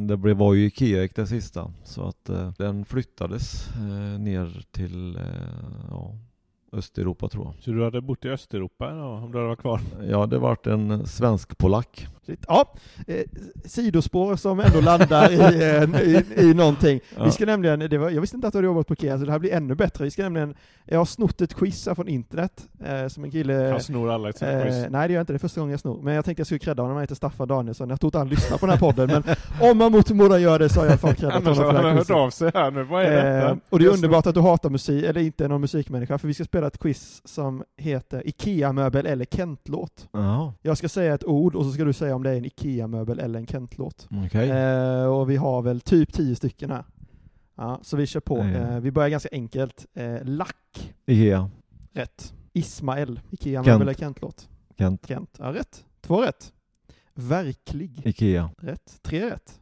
Det blev, var ju Ikea det sista, så att eh, den flyttades eh, ner till eh, ja, Östeuropa tror jag. Så du hade bott i Östeuropa då, om du hade varit kvar? Ja, det vart en svensk-polack. Ja, eh, sidospår som ändå landar i, eh, i, i någonting. Ja. Vi ska nämligen, det var, jag visste inte att du hade jobbat på Ikea, så det här blir ännu bättre. Vi ska nämligen, jag har snott ett quiz här från internet, eh, som en kille... Han snor alla ett Eh, quiz. nej det gör jag inte, det är första gången jag snor. Men jag tänkte jag skulle credda honom, han heter Staffan Danielsson. Jag tror inte han lyssnar på den här podden, men om man mot förmodan gör det så har jag i alla fall creddat honom har för det han här hört av sig här nu. Vad är Eh, detta? och det är Jag underbart att du hatar musik, eller inte är någon musikmänniska, för vi ska spela ett quiz som heter IKEA-möbel eller Kent-låt. Jaha, Jag ska säga ett ord och så ska du säga om det är en IKEA-möbel eller en Kent-låt. okej. Eh, och vi har väl typ tio stycken här. Ja, så vi kör på. Ja. Eh, vi börjar ganska enkelt. Eh, lack, Ikea, rätt. Ismael, IKEA-möbel eller Kent-låt. Kent, Kent, ja rätt. Två rätt. Verklig, Ikea, rätt. Tre rätt.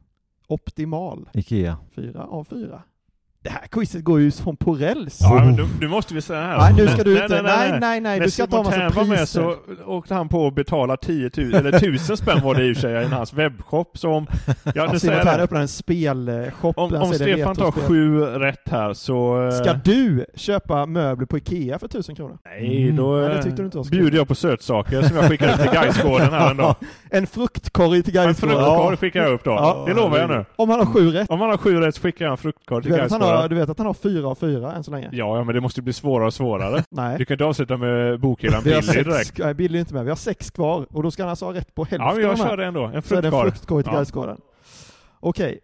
Optimal, Ikea. fyra av fyra. Det här quizet går ju som på räls. Ja, men nu, nu måste vi säga här. Nej, nu ska du inte, nej, nej, nej, När du ska ta massa Tern var med priser. så åkte han på att betala 10 000, eller 1000 spänn var det i och för sig, i hans webbshop. Så om, ja, Ja, säger Tern det. öppnar en spelshop. Om, om Stefan tar sju rätt här så... eh, Ska du köpa möbler på Ikea för tusen kronor? Nej, då Nej, det eh, du inte bjuder jag på sötsaker som jag skickar ut till Gaisgården här en dag. En fruktkorg till En Gaisgården. fruktkorg skickar jag upp då. Ja. Det lovar jag nu. Om han har sju rätt. Om han har sju rätt så skickar jag en fruktkorg Du till vet, Gaisgården. du vet att han har fyra av fyra än så länge? Ja, ja, men det måste bli svårare och svårare. Nej. Du kan inte avsluta med bokhyllan Billy sex, direkt. nej, Billy är inte med. Vi har sex kvar och då ska han alltså ha rätt på hälften Ja, men jag kör det ändå. En Så är det en fruktkorg. fruktkorg till Ja. Okej.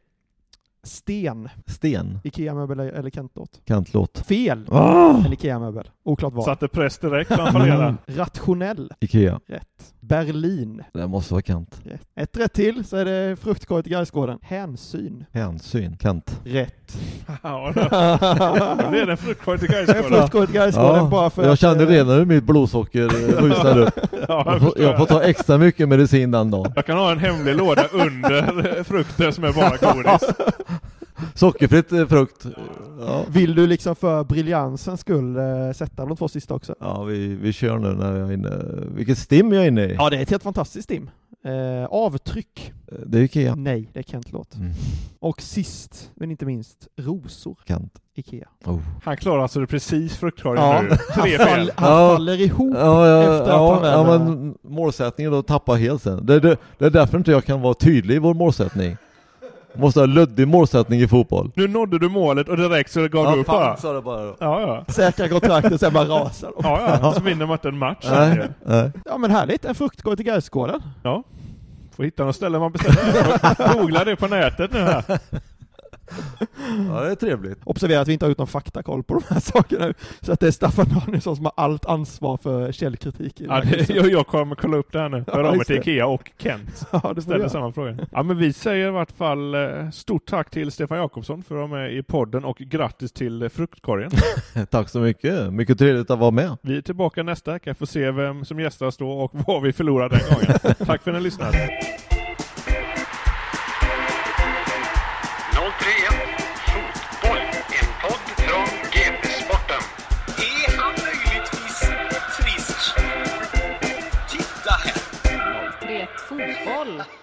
Sten. Sten, Ikea-möbel eller- Kent-låt? Kantlåt. Fel. Ah! En Ikea-möbel. Oklart vad. Satte press direkt när han fallerade. Rationell. Ikea. Rätt. Berlin. Det måste vara Kent. Rätt. Ett rätt till så är det fruktkorg till Gaisgården. Hänsyn. Hänsyn. Kent. Rätt. Ja, det en fruktkorg till En Gaisgården. fruktkorg till Gaisgården bara för jag kände eh, redan hur mitt blodsocker eh, rusade upp. Ja, Jag jag, får, förstår. jag får ta extra mycket medicin den dagen. jag kan ha en hemlig låda under frukten som är bara godis. Sockerfritt eh, frukt. Ja, Vill du liksom för briljansens skull eh, sätta de två sista också? ja vi, vi kör nu när jag är inne. Vilket stim jag är inne i. Ja, det är ett helt fantastiskt stim. Eh, avtryck. Det är Ikea. Nej, det är Kent-låt. Mm. Och sist, men inte minst, rosor. Kent. Ikea. Oh. Han klarar alltså det precis fruktkorgen Ja, nu. han, Tre fall, fel. han Ja. faller ihop. Ja, ja, Efter att ja, han ja men målsättningen då tappar helt sen. Det, det, det är därför inte jag kan vara tydlig i vår målsättning. Måste ha luddig målsättning i fotboll. Nu nådde du målet och direkt så gav du upp bara. sa det bara då. Ja, ja. Säkra kontraktet, sen bara rasar de. Ja, ja. Så vinner man inte en match. Nej, nej. Ja men härligt, en fruktkorg till Gaisgården. Ja. Får hitta något ställe man beställer. Googla det på nätet nu här. Ja, det är trevligt. Observera att vi inte har gjort någon faktakoll på de här sakerna nu. Så att det är Staffan Danielsson som har allt ansvar för källkritik. i Ja, det, jag, jag kommer kolla upp det här nu. Ja, Hör av mig just till. Ikea och Kent. Ja, det Ställer samma fråga. Ja, men vi säger i vart fall eh, stort tack till Stefan Jakobsson för att vara med i podden och grattis till eh, fruktkorgen. Tack så mycket. Mycket trevligt att vara med. Vi är tillbaka nästa vecka, får se vem som gästar oss då och vad vi förlorar den gången. tack för att ni lyssnade. gol.